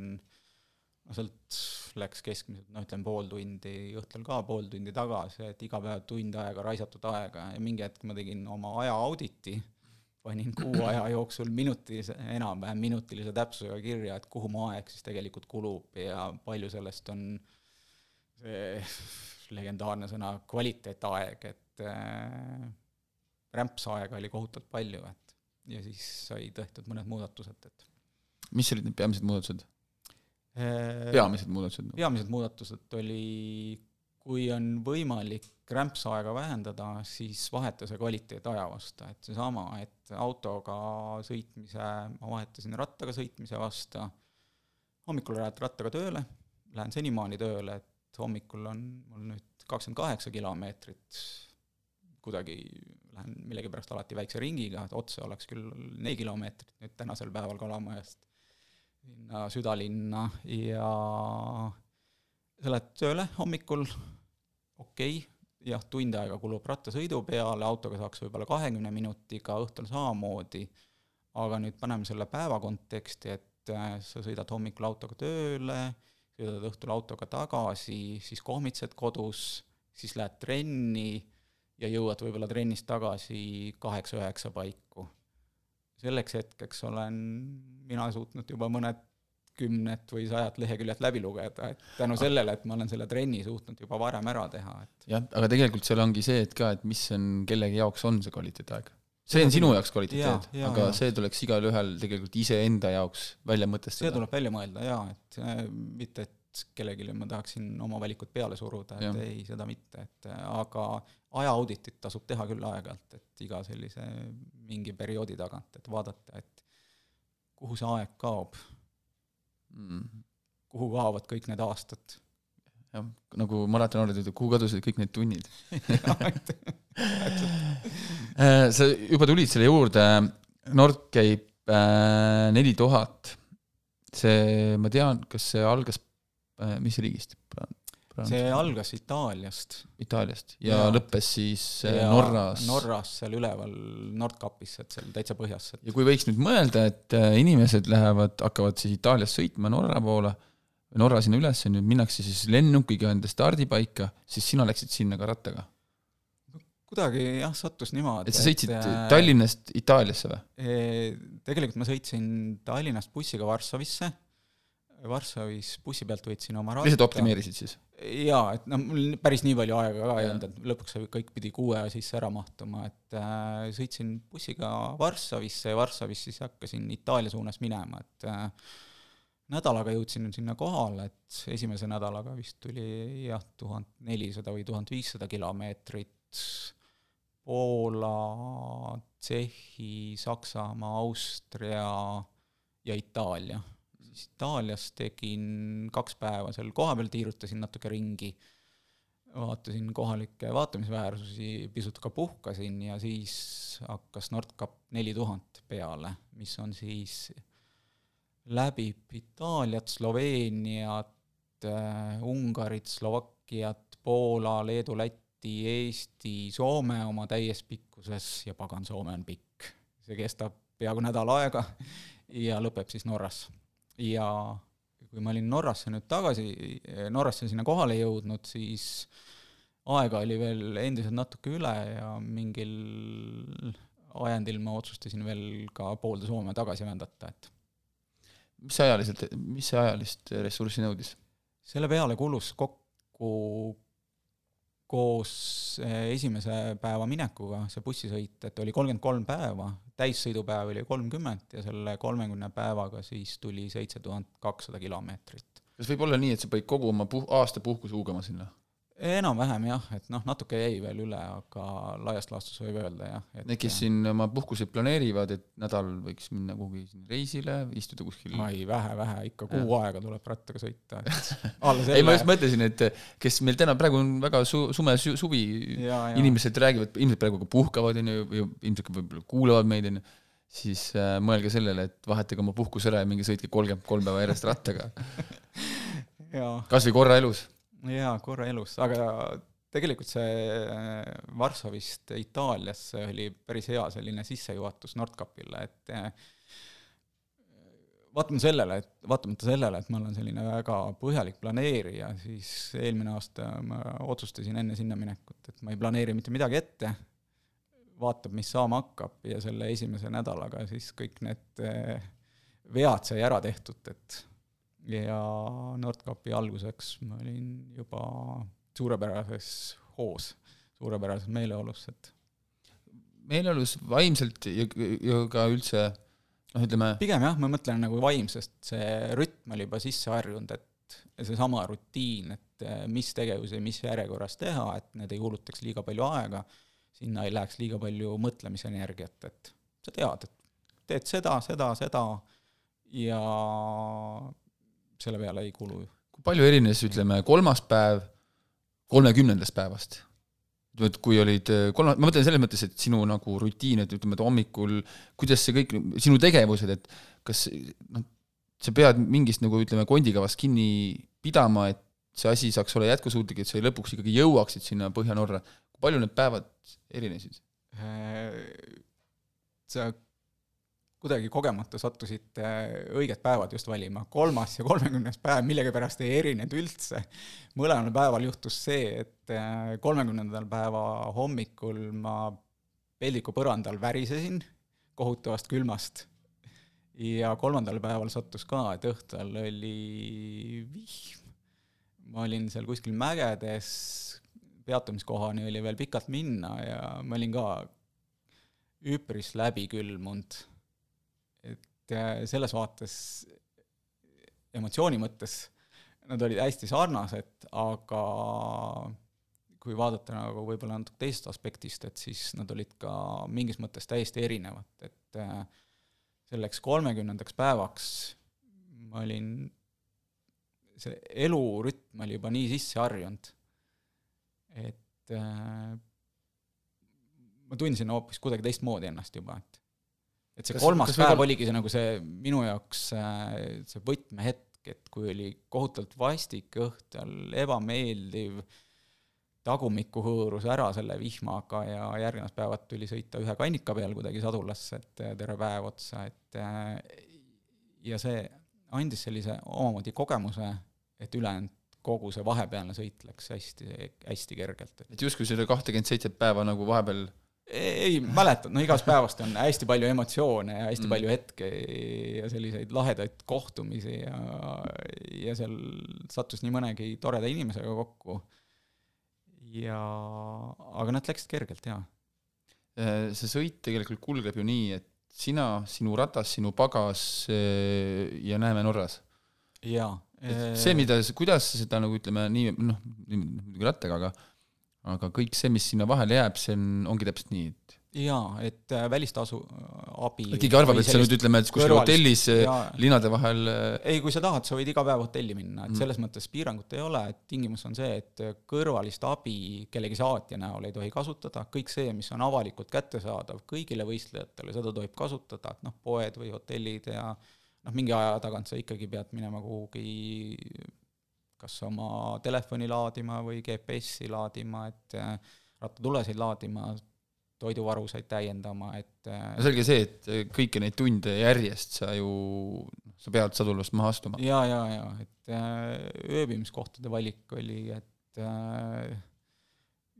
D: no sealt läks keskmiselt, no ütleme pool tundi, õhtul ka pool tundi tagasi, et iga päev tund aega raisatud aega. Ja mingi hetk ma tegin oma aja auditi panin kuu aja jooksul minutilise, enam-vähem minutilise täpsusega kirja, et kuhu mu aeg siis tegelikult kulub ja palju sellest on see legendaarne sõna kvaliteetaeg, et äh, rämpsaega oli kohutavalt palju, et ja siis sai tehtud mõned muudatused, et
A: mis olid need peamised muudatused?
D: Äh,
A: peamised muudatused?
D: peamised muudatused oli, kui on võimalik rämpsaega vähendada, siis vaheta see kvaliteet aja vastu, et seesama, et autoga sõitmise, ma vahetasin rattaga sõitmise vastu, hommikul lähed rattaga tööle, lähen senimaani tööle, et hommikul on mul nüüd kakskümmend kaheksa kilomeetrit, kuidagi lähen millegipärast alati väikse ringiga, et otse oleks küll neli kilomeetrit nüüd tänasel päeval Kalamajast sinna südalinna ja sa lähed tööle hommikul, okei okay,, jah, tund aega kulub rattasõidu peale, autoga saaks võib-olla kahekümne minutiga, õhtul samamoodi, aga nüüd paneme selle päeva konteksti, et äh, sa sõidad hommikul autoga tööle, sõidad õhtul autoga tagasi, siis kohmitsed kodus, siis lähed trenni ja jõuad võib-olla trennist tagasi kaheksa-üheksa paiku. selleks hetkeks olen mina suutnud juba mõned kümnet või sajat leheküljet läbi lugeda, et tänu sellele, et ma olen selle trenni suutnud juba varem ära teha, et
A: jah, aga tegelikult seal ongi see, et ka, et mis on, kellegi jaoks on see kvaliteetaeg. see on sinu jaoks kvaliteet, aga ja. see tuleks igalühel tegelikult iseenda jaoks välja mõtestada.
D: see tuleb välja mõelda jaa, et äh, mitte, et kellelegi ma tahaksin oma valikut peale suruda, et ja. ei, seda mitte, et äh, aga ajaauditit tasub teha küll aeg-ajalt, et iga sellise mingi perioodi tagant, et vaadata, et kuhu see aeg kaob mm.. kuhu kaovad kõik need aastad?
A: jah, nagu maratonoorid ütlevad, kuhu kadusid kõik need tunnid *laughs* äh, sa juba tulid selle juurde, Nordcape äh, neli tuhat, see, ma tean, kas see algas, äh, mis riigist?
D: See algas Itaaliast.
A: Itaaliast ja, ja lõppes siis äh, ja Norras.
D: Norras, seal üleval Nordkapis, et seal täitsa põhjas.
A: ja kui võiks nüüd mõelda, et äh, inimesed lähevad, hakkavad siis Itaaliast sõitma Norra poole, Norra sinna üles, nüüd minnakse siis lennukiga enda stardipaika, siis sina läksid sinna ka rattaga?
D: kuidagi jah, sattus niimoodi.
A: et sa sõitsid et, äh, Tallinnast Itaaliasse või?
D: Tegelikult ma sõitsin Tallinnast bussiga Varssavisse Varssavis bussi pealt võtsin oma
A: ratta. lihtsalt optimeerisid siis?
D: jaa, et noh, mul päris nii palju aega ka ei olnud, et lõpuks see kõik pidi kuue aja sisse ära mahtuma, et äh, sõitsin bussiga Varssavisse ja Varssavist siis hakkasin Itaalia suunas minema, et äh, nädalaga jõudsin sinna kohale, et esimese nädalaga vist tuli jah, tuhat nelisada või tuhat viissada kilomeetrit Poola, Tšehhi, Saksamaa, Austria ja Itaalia. Siis Itaalias tegin kaks päeva seal kohapeal, tiirutasin natuke ringi, vaatasin kohalikke vaatamisväärsusi, pisut ka puhkasin ja siis hakkas Nordcap neli tuhat peale, mis on siis läbib Itaaliat, Sloveeniat, äh, Ungarit, Slovakkiat, Poola, Leedu, Läti, Eesti, Soome oma täies pikkuses ja pagan, Soome on pikk. see kestab peaaegu nädal aega *laughs* ja lõpeb siis Norras. Ja kui ma olin Norrasse nüüd tagasi, Norrasse sinna kohale jõudnud, siis aega oli veel endiselt natuke üle ja mingil ajendil ma otsustasin veel ka poolde Soome tagasi vändata, et
A: mis see ajaliselt, mis see ajalist ressurssi nõudis?
D: selle peale kulus kokku koos eh, esimese päeva minekuga see bussisõit, et oli kolmkümmend kolm päeva, täissõidupäev oli kolmkümmend ja selle kolmekümne päevaga siis tuli seitse tuhat kakssada kilomeetrit.
A: kas võib olla nii, et sa panid kogu oma puh-, aasta puhkuse huugama sinna?
D: Enam-vähem jah, et noh, natuke jäi veel üle, aga laias laastus võib öelda jah.
A: Need, kes siin oma puhkuseid planeerivad, et nädal võiks minna kuhugi reisile, istuda kuskil
D: ei, vähe-vähe, ikka kuu ja. aega tuleb rattaga sõita, et *laughs*
A: selle... ei, ma just mõtlesin, et kes meil täna, praegu on väga su-, sume su, suvi, inimesed räägivad, ilmselt praegu ka puhkavad, on ju, ilmselt ka võib-olla kuulavad meid, on ju, siis äh, mõelge sellele, et vahetage oma puhkus ära ja minge sõitke kolmkümmend kolm päeva järjest rattaga. *laughs* Kas või korra elus
D: jaa, korra elus, aga tegelikult see äh, Varssavist Itaaliasse oli päris hea selline sissejuhatus Nordkapile, et äh, vaatamata sellele, et vaatamata sellele, et ma olen selline väga põhjalik planeerija, siis eelmine aasta ma otsustasin enne sinna minekut, et ma ei planeeri mitte midagi ette, vaatab, mis saama hakkab ja selle esimese nädalaga siis kõik need äh, vead sai ära tehtud, et ja Nordkapi alguseks ma olin juba suurepärases hoos, suurepärases meeleolus, et
A: meeleolus vaimselt ja, ja ka üldse noh, ütleme
D: pigem jah, ma mõtlen nagu vaimsest, see rütm oli juba sisse harjunud, et seesama rutiin, et eh, mis tegevusi mis järjekorras teha, et need ei kulutaks liiga palju aega, sinna ei läheks liiga palju mõtlemisenergiat, et sa tead, et teed seda, seda, seda ja selle peale ei kulu ju.
A: kui palju erines, ütleme, kolmas päev kolmekümnendast päevast? ütleme, et kui olid äh, kolma, ma mõtlen selles mõttes, et sinu nagu rutiin, et ütleme, et hommikul, kuidas see kõik, sinu tegevused, et kas noh, sa pead mingist nagu ütleme, kondikavast kinni pidama, et see asi saaks olla jätkusuutlik, et sa lõpuks ikkagi jõuaksid sinna Põhja-Norra, kui palju need päevad erinesid?
D: Äh, sa kuidagi kogemata sattusite õiged päevad just valima. kolmas ja kolmekümnes päev millegipärast ei erinenud üldse. mõlemal päeval juhtus see, et äh, kolmekümnendal päeva hommikul ma peldiku põrandal värisesin kohutavast külmast ja kolmandal päeval sattus ka, et õhtul oli vihm. ma olin seal kuskil mägedes, peatumiskohani oli veel pikalt minna ja ma olin ka üpris läbi külmunud selles vaates emotsiooni mõttes nad olid hästi sarnased, aga kui vaadata nagu võib-olla natuke teisest aspektist, et siis nad olid ka mingis mõttes täiesti erinevad, et äh, selleks kolmekümnendaks päevaks ma olin, see elurütm oli juba nii sisse harjunud, et äh, ma tundsin hoopis kuidagi teistmoodi ennast juba, et et see kas, kolmas kas päev võivad... oligi see nagu see minu jaoks äh, see võtmehetk, et kui oli kohutavalt vastik õhtul, ebameeldiv, tagumikku hõõrus ära selle vihmaga ja järgnevad päevad tuli sõita ühe kannika peal kuidagi sadulasse, et äh, terve päev otsa, et äh, ja see andis sellise omamoodi kogemuse, et ülejäänud kogu see vahepealne sõit läks hästi, hästi kergelt.
A: et justkui selle kahtekümmet seitset päeva nagu vahepeal
D: ei mäleta, no igast päevast on hästi palju emotsioone ja hästi mm. palju hetke ja selliseid lahedaid kohtumisi ja, ja seal sattus nii mõnegi toreda inimesega kokku. ja, aga nad läksid kergelt, jaa.
A: Äh, see sõit tegelikult kulgeb ju nii, et sina, sinu ratas, sinu pagas äh, ja näeme Norras.
D: jaa.
A: see, mida, kuidas sa seda nagu ütleme, nii noh, muidugi rattaga, aga aga kõik see, mis sinna vahele jääb, see on, ongi täpselt nii, et
D: jaa, et äh, välistasu äh, abi
A: keegi arvab, et sa nüüd ütleme, et kuskil hotellis äh, ja, linnade vahel
D: ei, kui sa tahad, sa võid iga päev hotelli minna, et mm. selles mõttes piirangut ei ole, et tingimus on see, et kõrvalist abi kellegi saatja näol ei tohi kasutada, kõik see, mis on avalikult kättesaadav kõigile võistlejatele, seda tohib kasutada, et noh, poed või hotellid ja noh, mingi aja tagant sa ikkagi pead minema kuhugi kas oma telefoni laadima või GPS-i laadima, et rattatulesid laadima, toiduvarusid täiendama, et
A: äh, no selge see, et kõiki neid tunde järjest sa ju, sa pead sadulast maha astuma.
D: jaa, jaa, jaa, et äh, ööbimiskohtade valik oli, et äh,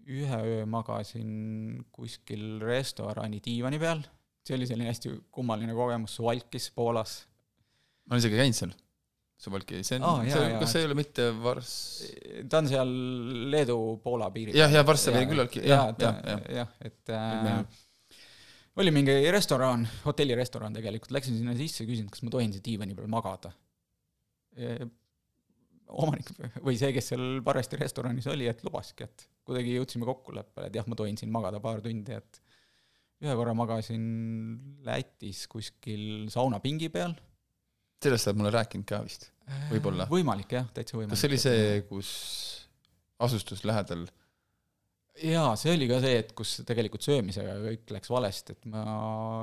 D: ühe öö magasin kuskil restorani diivani peal, see oli selline hästi kummaline kogemus, Suvalkis Poolas.
A: ma olen isegi käinud seal Suvalki, see on oh,, kas see ei ole mitte Vars-?
D: ta on seal Leedu-Poola piiril.
A: jah, ja Varssavi küllaltki, jah,
D: jah, jah, jah, et äh, oli mingi restoran, hotellirestoran tegelikult, läksin sinna sisse, küsisin, kas ma tohin siin diivani peal magada e,. omanik või see, kes seal parajasti restoranis oli, et lubaski, et kuidagi jõudsime kokkuleppele, et jah, ma tohin siin magada paar tundi, et ühe korra magasin Lätis kuskil saunapingi peal
A: sellest sa oled mulle rääkinud ka vist, võib-olla?
D: võimalik jah, täitsa võimalik.
A: kas see oli see, kus asustus lähedal?
D: jaa, see oli ka see, et kus tegelikult söömisega kõik läks valesti, et ma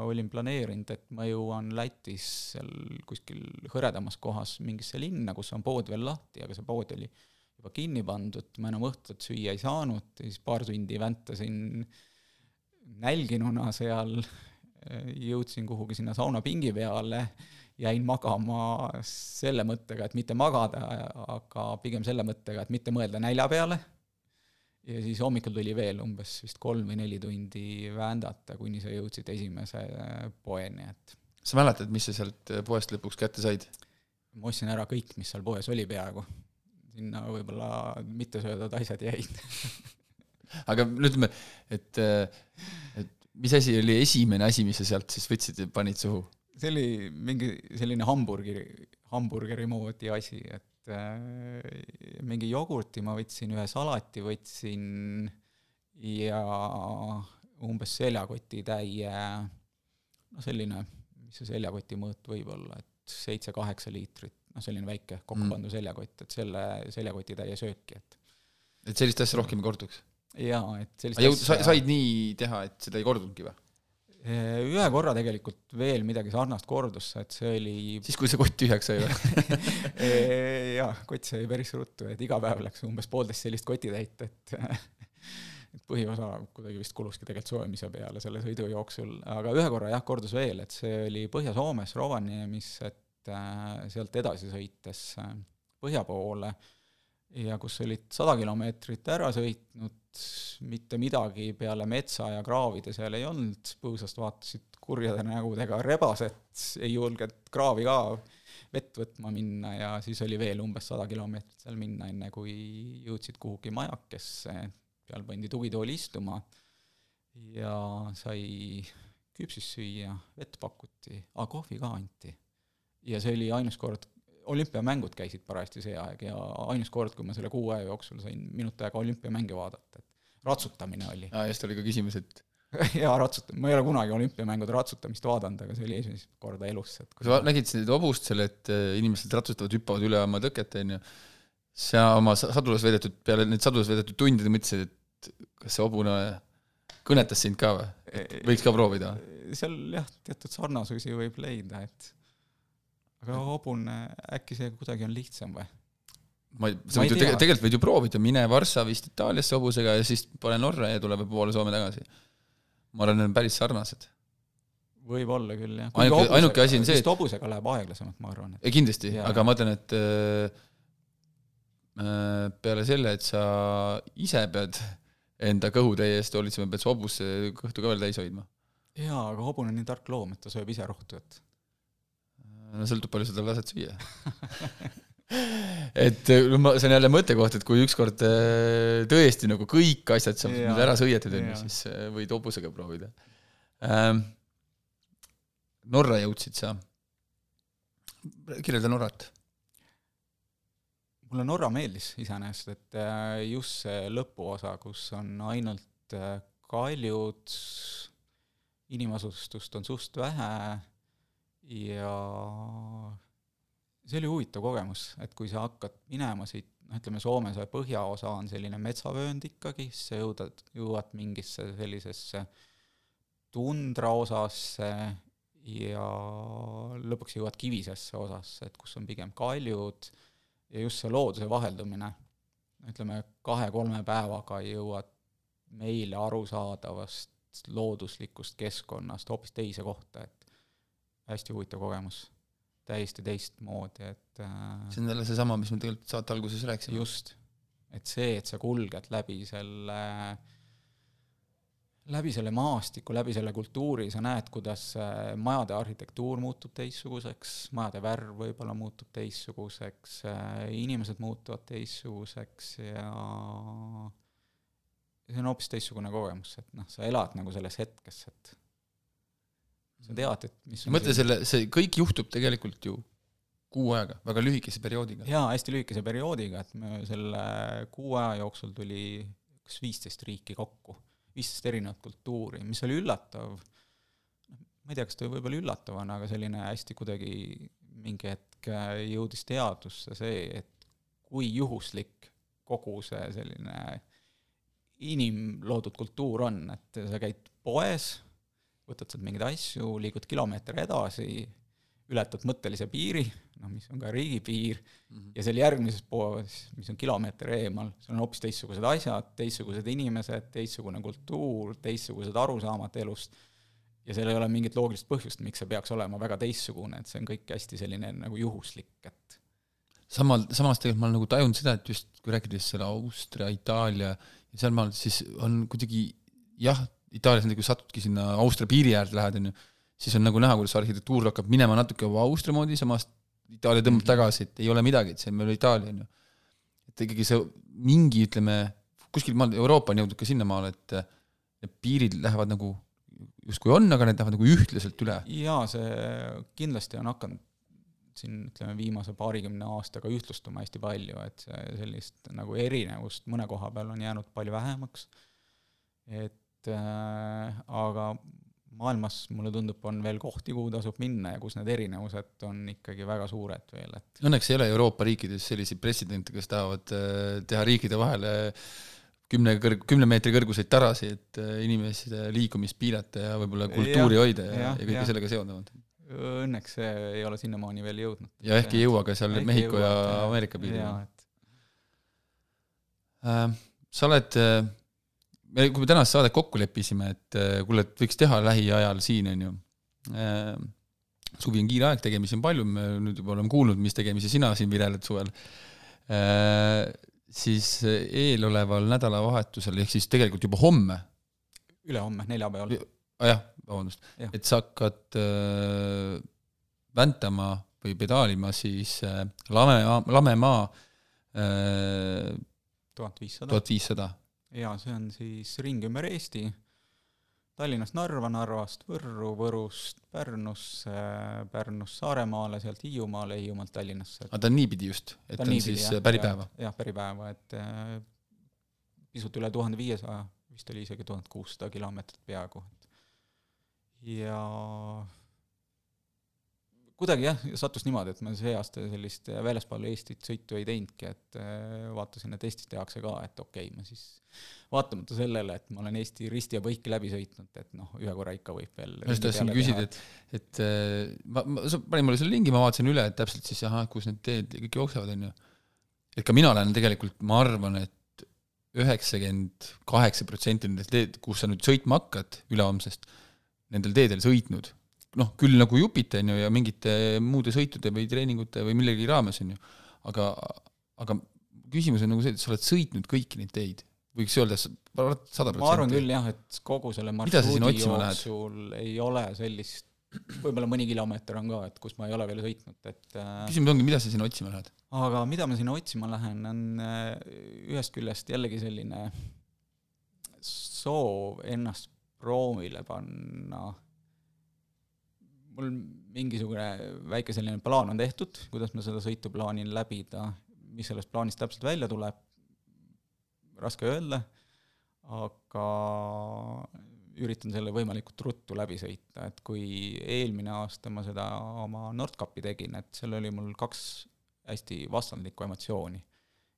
D: olin planeerinud, et ma jõuan Lätis seal kuskil hõredamas kohas mingisse linna, kus on pood veel lahti, aga see pood oli juba kinni pandud, ma enam õhtut süüa ei saanud, siis paar tundi väntasin nälginuna seal, jõudsin kuhugi sinna saunapingi peale jäin magama selle mõttega, et mitte magada, aga pigem selle mõttega, et mitte mõelda nälja peale. ja siis hommikul tuli veel umbes vist kolm või neli tundi vändata, kuni sa jõudsid esimese poeni, et
A: sa mäletad, mis sa sealt poest lõpuks kätte said?
D: ma ostsin ära kõik, mis seal poes oli peaaegu. sinna võib-olla mittesöödavad asjad jäid *laughs*
A: aga ütleme, et, et mis asi oli esimene asi, mis sa sealt siis võtsid ja panid suhu?
D: See oli mingi selline hamburgeri, hamburgeri moodi asi, et äh, mingi jogurti ma võtsin, ühe salati võtsin ja umbes seljakotitäie, no selline, mis see seljakoti mõõt võib olla, et seitse-kaheksa liitrit, noh selline väike kokku mm. pandud mm. seljakott, et selle seljakotitäie sööki, et
A: et sellist asja rohkem ei korduks?
D: jaa, et
A: sellist asja sa, said nii teha, et seda ei kordunudki või?
D: Ühe korra tegelikult veel midagi sarnast kordus, et see oli
A: siis, kui see kott tühjaks sai või? *laughs*
D: Jaa, kott sai päris ruttu, et iga päev läks umbes poolteist sellist kotitäit, et *laughs* et põhiosa kuidagi vist kuluski tegelikult soojamise peale selle sõidu jooksul, aga ühe korra jah, kordus veel, et see oli Põhja-Soomes Rovaniemis, et äh, sealt edasi sõites äh, põhja poole ja kus olid sada kilomeetrit ära sõitnud, mitte midagi peale metsa ja kraavide seal ei olnud, põõsast vaatasid kurjade nägudega rebased, ei julgenud kraavi ka vett võtma minna ja siis oli veel umbes sada kilomeetrit seal minna, enne kui jõudsid kuhugi majakesse, seal pandi tugitooli istuma ja sai küpsist süüa, vett pakuti, aa kohvi ka anti. ja see oli ainus kord, olümpiamängud käisid parajasti see aeg ja ainus kord, kui ma selle kuu aja jooksul sain minut aega olümpiamänge vaadata, et ratsutamine oli.
A: aa, just oli ka küsimus, et *laughs*
D: jaa, ratsuta-, ma ei ole kunagi olümpiamängude ratsutamist vaadanud, aga see oli esimest korda elus, et
A: kui sa nägid seda hobust seal, et äh, inimesed ratsutavad, hüppavad üle oma tõket, on ju, sa oma sadulas veedetud, peale neid sadulas veedetud tundide mõtlesid, et kas see hobune kõnetas sind ka või? võiks ka proovida?
D: seal jah, teatud sarnasusi võib leida, et aga hobune, äkki see kuidagi on lihtsam või?
A: ma ei, sa võid ju tegelikult, tegelikult võid ju proovida, mine Varssavist Itaaliasse hobusega ja siis pane Norra ja tule poole Soome tagasi. ma arvan, need on päris sarnased.
D: võib-olla küll, jah.
A: ainuke, ainuke asi on see,
D: et hobusega läheb aeglasemalt, ma arvan.
A: ei kindlasti, aga ma ütlen, et äh, äh, peale selle, et sa ise pead enda kõhutäie eest hoolitsema, pead sa hobuse kõhtu ka veel täis hoidma.
D: jaa, aga hobune on nii tark loom, et ta sööb ise rohtu, et
A: no sõltub, palju sa talle lased süüa *laughs* et no ma, see on jälle mõttekoht, et kui ükskord äh, tõesti nagu kõik asjad saab nüüd ära sõidetud, on ju, siis äh, võid hobusega proovida ähm,. Norra jõudsid sa, kirjelda Norrat.
D: mulle Norra meeldis iseenesest, et äh, just see lõpuosa, kus on ainult kaljud, inimasustust on suht vähe ja see oli huvitav kogemus, et kui sa hakkad minema siit, noh, ütleme Soome see põhjaosa on selline metsavöönd ikkagi, siis sa jõudad, jõuad mingisse sellisesse tundraosasse ja lõpuks jõuad kivisesse osasse, et kus on pigem kaljud ja just see looduse vaheldumine, ütleme kahe-kolme päevaga jõuad meile arusaadavast looduslikust keskkonnast hoopis teise kohta, et hästi huvitav kogemus täiesti teistmoodi, et
A: äh, see on jälle seesama, mis me tegelikult saate alguses rääkisime.
D: just, et see, et sa kulged läbi selle, läbi selle maastiku, läbi selle kultuuri, sa näed, kuidas äh, majade arhitektuur muutub teistsuguseks, majade värv võib-olla muutub teistsuguseks, äh, inimesed muutuvad teistsuguseks ja see on hoopis teistsugune kogemus, et noh, sa elad nagu selles hetkes, et sa tead, et mis
A: mõtle selle, see kõik juhtub tegelikult ju kuu ajaga, väga lühikese perioodiga.
D: jaa, hästi lühikese perioodiga, et me selle kuu aja jooksul tuli kas viisteist riiki kokku, viisteist erinevat kultuuri, mis oli üllatav, ma ei tea, kas ta võib-olla üllatavana, aga selline hästi kuidagi mingi hetk jõudis teadvusse see, et kui juhuslik kogu see selline inimloodud kultuur on, et sa käid poes, võtad sealt mingeid asju, liigud kilomeeter edasi, ületad mõttelise piiri, noh, mis on ka riigipiir mm, -hmm. ja seal järgmises poes, mis on kilomeeter eemal, seal on hoopis teistsugused asjad, teistsugused inimesed, teistsugune kultuur, teistsugused arusaamad elust, ja seal ei ole mingit loogilist põhjust, miks see peaks olema väga teistsugune, et see on kõik hästi selline nagu juhuslik, et
A: samal, samas tegelikult ma olen nagu tajunud seda, et just kui rääkides selle Austria, Itaalia ja sealmaal, siis on kuidagi jah, Itaalias näiteks, kui satudki sinna Austria piiri äärde lähed, on ju, siis on nagu näha, kuidas arhitektuur hakkab minema natuke Austria moodi, samas Itaalia tõmbab -hmm. tagasi, et ei ole midagi, et see on veel Itaalia, on ju. et ikkagi see mingi, ütleme, kuskil maal, Euroopa on jõudnud ka sinnamaale, et need piirid lähevad nagu justkui on, aga need lähevad nagu ühtlaselt üle.
D: jaa, see kindlasti on hakanud siin ütleme, viimase paarikümne aastaga ühtlustuma hästi palju, et sellist nagu erinevust mõne koha peal on jäänud palju vähemaks, et äh, aga maailmas mulle tundub, on veel kohti, kuhu tasub minna ja kus need erinevused on ikkagi väga suured veel, et
A: õnneks ei ole Euroopa riikides selliseid pretsedente, kes tahavad äh, teha riikide vahele kümne kõrg-, kümne meetri kõrguseid tarasid, et äh, inimeste liikumist piirata ja võib-olla kultuuri ja, hoida ja, ja, ja kõike ja. sellega seonduvat.
D: Õnneks see ei ole sinnamaani veel jõudnud.
A: ja ehk ei jõua ka seal Mehhiko ja Ameerika piiril. Äh, sa oled me, kui me tänast saadet kokku leppisime, et äh, kuule, et võiks teha lähiajal siin, on ju, äh, suvi on kiire aeg, tegemisi on palju, me nüüd juba oleme kuulnud, mis tegemisi sina siin vireled suvel, äh, siis eeloleval nädalavahetusel, ehk siis tegelikult juba homme
D: ülehomme, neljapäeval.
A: Ah, jah, vabandust ja., et sa hakkad äh, väntama või pedaalima siis äh, Lame, Lamemaa
D: tuhat viissada.
A: tuhat viissada
D: jaa, see on siis ring ümber Eesti, Tallinnast Narva, Narvast Võrru, Võrust Pärnusse, Pärnust Saaremaale, sealt Hiiumaale, Hiiumaalt Tallinnasse.
A: aga ta on niipidi just, et ta on niipidi, siis jah, päripäeva?
D: jah, päripäeva, et äh, pisut üle tuhande viiesaja, vist oli isegi tuhat kuussada kilomeetrit peaaegu. ja kuidagi jah, sattus niimoodi, et ma see aasta sellist väljaspool Eestit sõitu ei teinudki, et äh, vaatasin, et Eestis tehakse ka, et okei okay,, ma siis vaatamata sellele, et ma olen Eesti risti ja põiki läbi sõitnud, et noh, ühe korra ikka võib veel
A: ma just tahtsin küsida, et, et äh, ma, ma, sa panid mulle selle lingi, ma vaatasin üle, et täpselt siis ahah, kus need teed kõik jooksevad, on ju. et ka mina olen tegelikult, ma arvan, et üheksakümmend kaheksa protsenti nendest teed, kus sa nüüd sõitma hakkad ülehomsest, nendel teedel sõitnud noh, küll nagu jupite, on ju, ja mingite muude sõitude või treeningute või millegi raames, on ju, aga, aga küsimus on nagu see, et sa oled sõitnud kõiki neid teid, võiks öelda sada protsenti.
D: ma arvan küll jah, et kogu selle marsruudi jooksul ei ole sellist, võib-olla mõni kilomeeter on ka, et kus ma ei ole veel sõitnud, et
A: äh, küsimus ongi, mida sa sinna otsima lähed?
D: aga mida ma sinna otsima lähen, on äh, ühest küljest jällegi selline soov ennast proovile panna mul mingisugune väike selline plaan on tehtud, kuidas ma seda sõitu plaanin läbida, mis sellest plaanist täpselt välja tuleb, raske öelda, aga üritan selle võimalikult ruttu läbi sõita, et kui eelmine aasta ma seda oma Nordkapi tegin, et seal oli mul kaks hästi vastandlikku emotsiooni.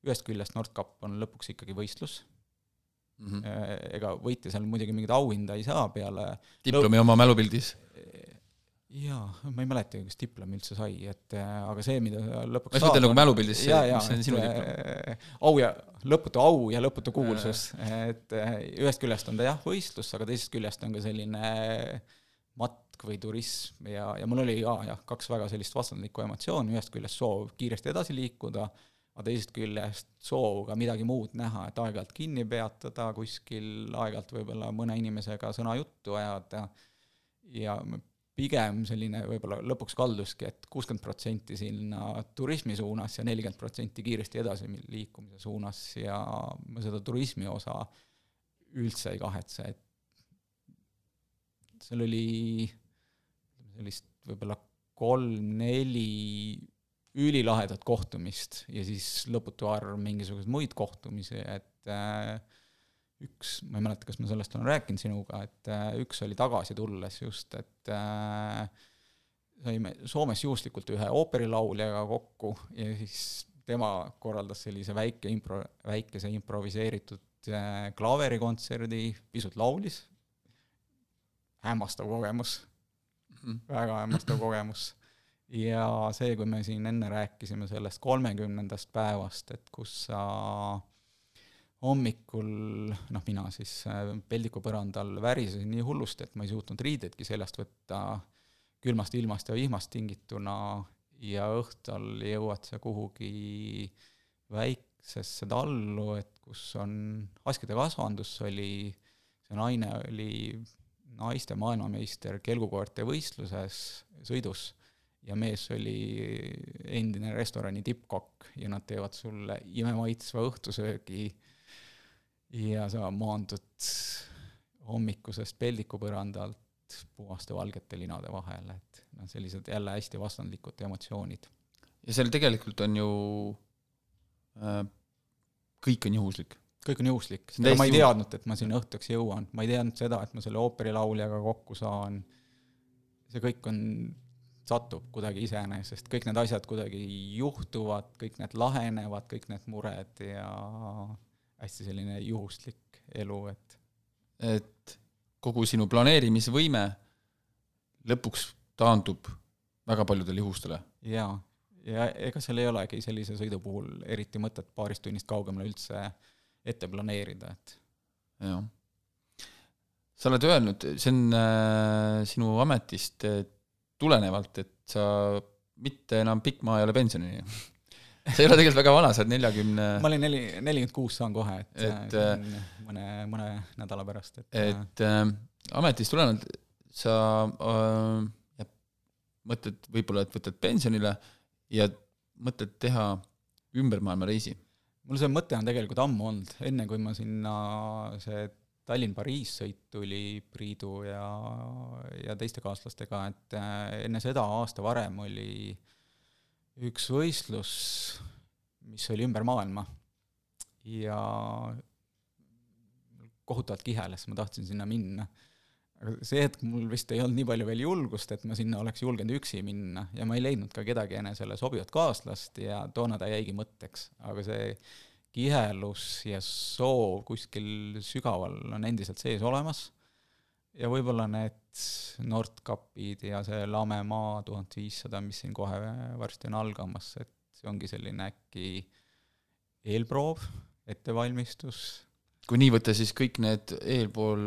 D: ühest küljest Nordkap on lõpuks ikkagi võistlus mm, -hmm. ega võitja seal muidugi mingit auhinda ei saa peale
A: diplomi lõp... oma mälupildis
D: jaa, ma ei mäletagi, kas diplomi üldse sai, et äh, aga see, mida lõpuks
A: ma mõtlen nagu mälupildis,
D: see on sinu diplom. Äh, au ja, lõputu au ja lõputu kuulsus, et äh, ühest küljest on ta jah, võistlus, aga teisest küljest on ka selline matk või turism ja, ja mul oli ka jah, kaks väga sellist vastandlikku emotsiooni, ühest küljest soov kiiresti edasi liikuda, aga teisest küljest soov ka midagi muud näha, et aeg-ajalt kinni peatada kuskil, aeg-ajalt võib-olla mõne inimesega sõna juttu ajada. Ja pigem selline võib-olla lõpuks kalduski et, kuuskümmend protsenti sinna turismi suunas ja nelikümmend protsenti kiiresti edasi liikumise suunas ja ma seda turismi osa üldse ei kahetse, et seal oli sellist võib-olla kolm-neli ülilahedat kohtumist ja siis lõputu arv mingisuguseid muid kohtumisi, et äh, üks, ma ei mäleta, kas ma sellest olen rääkinud sinuga, et äh, üks oli tagasi tulles just, et äh, saime Soomes juhuslikult ühe ooperilauljaga kokku ja siis tema korraldas sellise väike impro, väikese improviseeritud äh, klaverikontserdi, pisut laulis, hämmastav kogemus. Mm, väga hämmastav kogemus. ja see, kui me siin enne rääkisime sellest kolmekümnendast päevast, et kus sa hommikul noh, mina siis äh, peldiku põrandal värisesin nii hullusti, et ma ei suutnud riideidki seljast võtta külmast ilmast ja vihmast tingituna ja õhtul jõuad sa kuhugi väiksesse tallu, et kus on askide kasvandus oli, see naine oli naiste maailmameister kelgukoerte võistluses sõidus ja mees oli endine restorani tippkokk ja nad teevad sulle imemaitsva õhtusöögi ja sa maandud hommikusest peldikupõrandalt puhaste valgete linade vahele, et noh, sellised jälle hästi vastandlikud emotsioonid.
A: ja seal tegelikult on ju äh,, kõik on juhuslik.
D: kõik on juhuslik, ega ma ei teadnud, et ma sinna õhtuks jõuan, ma ei teadnud seda, et ma selle ooperilauljaga kokku saan, see kõik on, satub kuidagi iseenesest, kõik need asjad kuidagi juhtuvad, kõik need lahenevad, kõik need mured ja hästi selline juhuslik elu, et
A: et kogu sinu planeerimisvõime lõpuks taandub väga paljudele juhustele.
D: jaa, ja ega seal ei olegi sellise sõidu puhul eriti mõtet paarist tunnist kaugemale üldse ette planeerida, et
A: jah. sa oled öelnud, see on äh, sinu ametist äh, tulenevalt, et sa mitte enam pikk maa ei ole pensionini *laughs* *laughs* sa ei ole tegelikult väga vana, sa oled neljakümne
D: 40... ma olin neli, nelikümmend kuus saan kohe, et, et äh, mõne, mõne nädala pärast,
A: et et äh, ametist tulenevalt sa äh, mõtled võib-olla, et võtad pensionile ja mõtled teha ümbermaailmareisi?
D: mul see mõte on tegelikult ammu olnud, enne kui ma sinna see Tallinn-Pariis sõit tuli Priidu ja, ja teiste kaaslastega, et äh, enne seda aasta varem oli äh, üks võistlus, mis oli ümber maailma. Ja kohutavalt kiheles, ma tahtsin sinna minna. aga see hetk mul vist ei olnud nii palju veel julgust, et ma sinna oleks julgenud üksi minna. Ja ma ei leidnud ka kedagi enesele sobivat kaaslast ja toona ta jäigi mõtteks, aga see kihelus ja soov kuskil sügaval on endiselt sees olemas ja võib-olla need Nordkapid ja see Lame maa tuhat viissada, mis siin kohe varsti on algamas, et see ongi selline äkki eelproov, ettevalmistus.
A: kui nii võtta, siis kõik need eelpool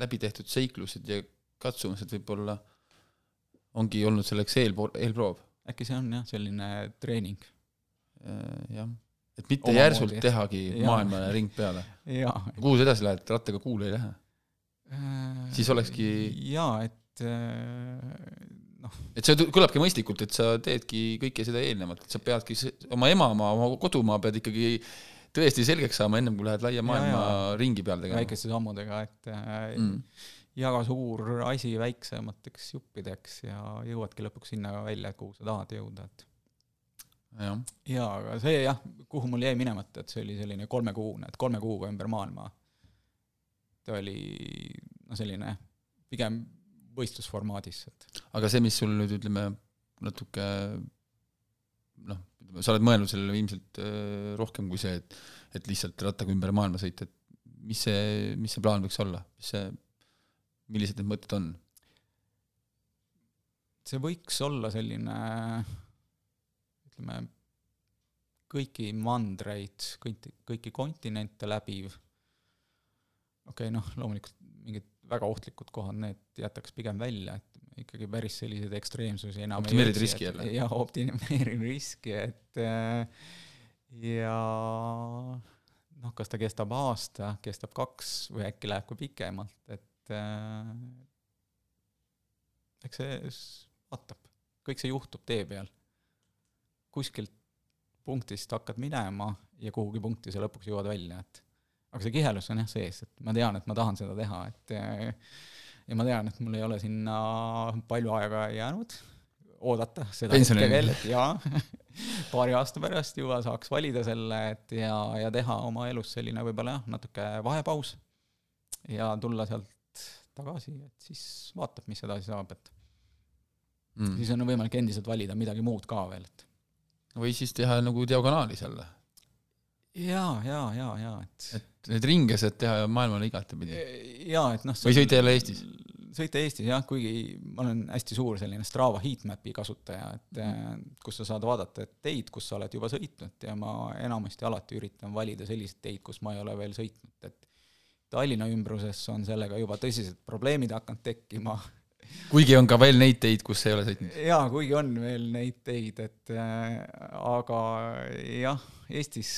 A: läbi tehtud seiklused ja katsumused võib-olla ongi olnud selleks eelpool, eelproov?
D: äkki see on jah, selline treening.
A: Äh, jah, et mitte Oma järsult moodi. tehagi maailma ring peale. kuhu sa edasi lähed, rattaga kuule ei lähe? Siis olekski
D: jaa, et äh, noh.
A: et see kõlabki mõistlikult, et sa teedki kõike seda eelnevalt, et sa peadki oma emamaa, oma kodumaa pead ikkagi tõesti selgeks saama, ennem kui lähed laia maailma ja, ja. ringi peale tegema.
D: väikeste sammudega, et äh, mm. jaga suur asi väiksemateks juppideks ja jõuadki lõpuks sinna välja, kuhu sa tahad jõuda, et jaa, aga see jah, kuhu mul jäi minemata, et see oli selline kolmekuune, et kolme kuuga ümber maailma. Ta oli no selline pigem võistlusformaadis,
A: aga see, mis sul nüüd ütleme natuke noh, sa oled mõelnud sellele ilmselt äh, rohkem kui see, et et lihtsalt rattaga ümber maailma sõita, et mis see, mis see plaan võiks olla, mis see, millised need mõtted on?
D: see võiks olla selline ütleme, kõiki mandreid, kõiki, kõiki kontinente läbiv, okei okay, noh, loomulikult mingid väga ohtlikud kohad, need jätaks pigem välja, et ikkagi päris selliseid ekstreemsusi enam
A: Optimeerid riski jälle.
D: jah, optimeerin riski, et äh, ja noh, kas ta kestab aasta, kestab kaks või äkki läheb ka pikemalt, et äh, eks see vaatab, kõik see juhtub tee peal. kuskilt punktist hakkad minema ja kuhugi punkti sa lõpuks jõuad välja, et aga see kihelus on jah sees, et ma tean, et ma tahan seda teha, et eh, ja ma tean, et mul ei ole sinna palju aega jäänud oodata seda hetke veel, et jaa, *laughs* paari aasta pärast juba saaks valida selle, et ja, ja teha oma elus selline võib-olla jah, natuke vahepaus ja tulla sealt tagasi, et siis vaatab, mis edasi saab, et
A: Mm.
D: siis on võimalik endiselt valida midagi muud ka veel, et
A: või siis teha nagu diagonaalis jälle,
D: jaa, jaa, jaa, jaa, et
A: et neid ringe saad teha maailmale igatepidi.
D: jaa, et noh
A: või sõita jälle Eestis?
D: sõita Eestis jah, kuigi ma olen hästi suur selline Strava heatmap'i kasutaja, et eh, kus sa saad vaadata et teid, kus sa oled juba sõitnud ja ma enamasti alati üritan valida selliseid teid, kus ma ei ole veel sõitnud, et Tallinna ümbruses on sellega juba tõsised probleemid hakanud tekkima *laughs*
A: kuigi on ka veel neid teid, kus ei ole sõitnud.
D: jaa, kuigi on veel neid teid, et äh, aga jah, Eestis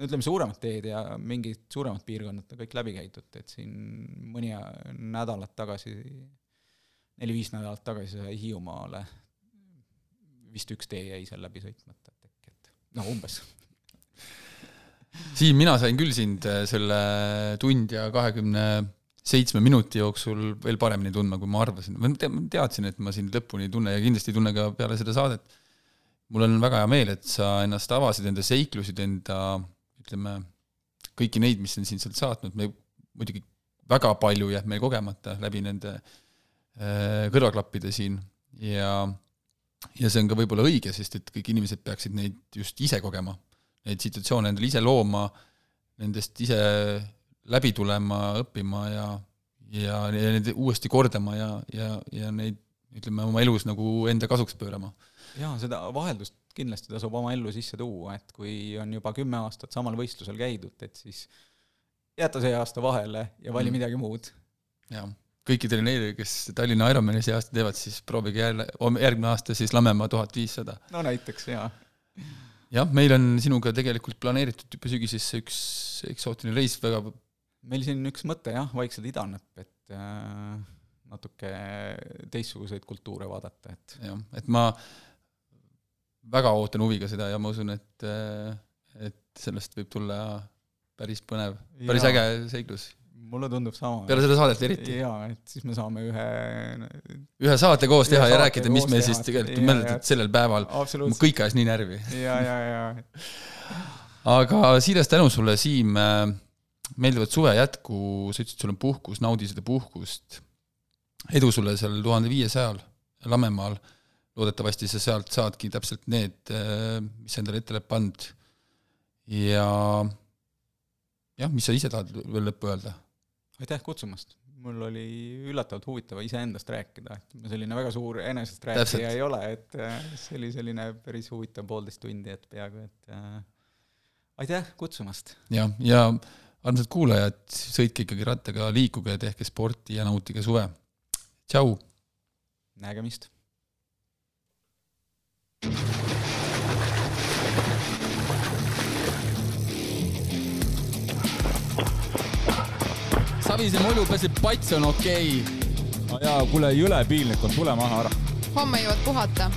D: ütleme, suuremad teed ja mingid suuremad piirkonnad on kõik läbi käidud, et siin mõni nädalat tagasi, neli-viis nädalat tagasi sai Hiiumaale vist üks tee jäi seal läbi sõitmata, et äkki, et no umbes.
A: Siim, mina sain küll sind äh, selle tund ja kahekümne seitsme minuti jooksul veel paremini tundma, kui ma arvasin. ma teadsin, et ma sind lõpuni ei tunne ja kindlasti ei tunne ka peale seda saadet. mul on väga hea meel, et sa ennast avasid, enda seiklusid, enda ütleme, kõiki neid, mis on sind sealt saatnud, me muidugi väga palju jääb meil kogemata läbi nende äh, kõrvaklappide siin ja ja see on ka võib-olla õige, sest et kõik inimesed peaksid neid just ise kogema neid situatsioone endale ise looma, nendest ise läbi tulema, õppima ja, ja, ja neid uuesti kordama ja, ja, ja neid ütleme, oma elus nagu enda kasuks pöörama.
D: jaa, seda vaheldust kindlasti tasub oma ellu sisse tuua, et kui on juba kümme aastat samal võistlusel käidud, et siis jäta see aasta vahele ja vali
A: Mm.
D: midagi muud.
A: jah, kõikidele neile, kes Tallinna Ironmani see aasta teevad, siis proovige jälle, järgmine aasta siis Lammemaa tuhat viissada.
D: no näiteks jaa.
A: jah, meil on sinuga tegelikult planeeritud juba sügisesse üks eksootiline reis väga
D: meil siin üks mõte jah, vaikselt idaneb, et äh, natuke teistsuguseid kultuure vaadata, et
A: jah, et ma väga ootan huviga seda ja ma usun, et, et sellest võib tulla päris põnev, päris äge seiklus.
D: mulle tundub sama.
A: peale seda saadet eriti.
D: jaa, et siis me saame ühe
A: ühe saate koos teha ja
D: saate
A: rääkida, mis me
D: teha.
A: siis tegelikult mäletad, sellel päeval ma kõik ajas nii närvi.
D: jaa, jaa, jaa.
A: aga siiras tänu sulle, Siim, meeldivat suve jätku, sa ütlesid, sul on puhkus, naudi seda puhkust. edu sulle seal tuhande viiesajal Lammemaal. Loodetavasti sa sealt saadki täpselt need, mis sa endale ette oled pannud. ja jah, mis sa ise tahad veel lõppu öelda?
D: aitäh kutsumast, mul oli üllatavalt huvitav iseendast rääkida, et ma selline väga suur enesest
A: Täpselt.
D: rääkija ei ole, et äh, see oli selline päris huvitav poolteist tundi, et peaaegu, et äh, aitäh kutsumast.
A: jah, ja armsad kuulajad, sõitke ikkagi rattaga, liikuge, tehke sporti ja nautige suve. tšau
D: nägemist.
A: Savise mulju pääseb pats on okei okay..
B: no jaa, kuule, jõle piinlik on, tule maha ära.
C: homme jõuad puhata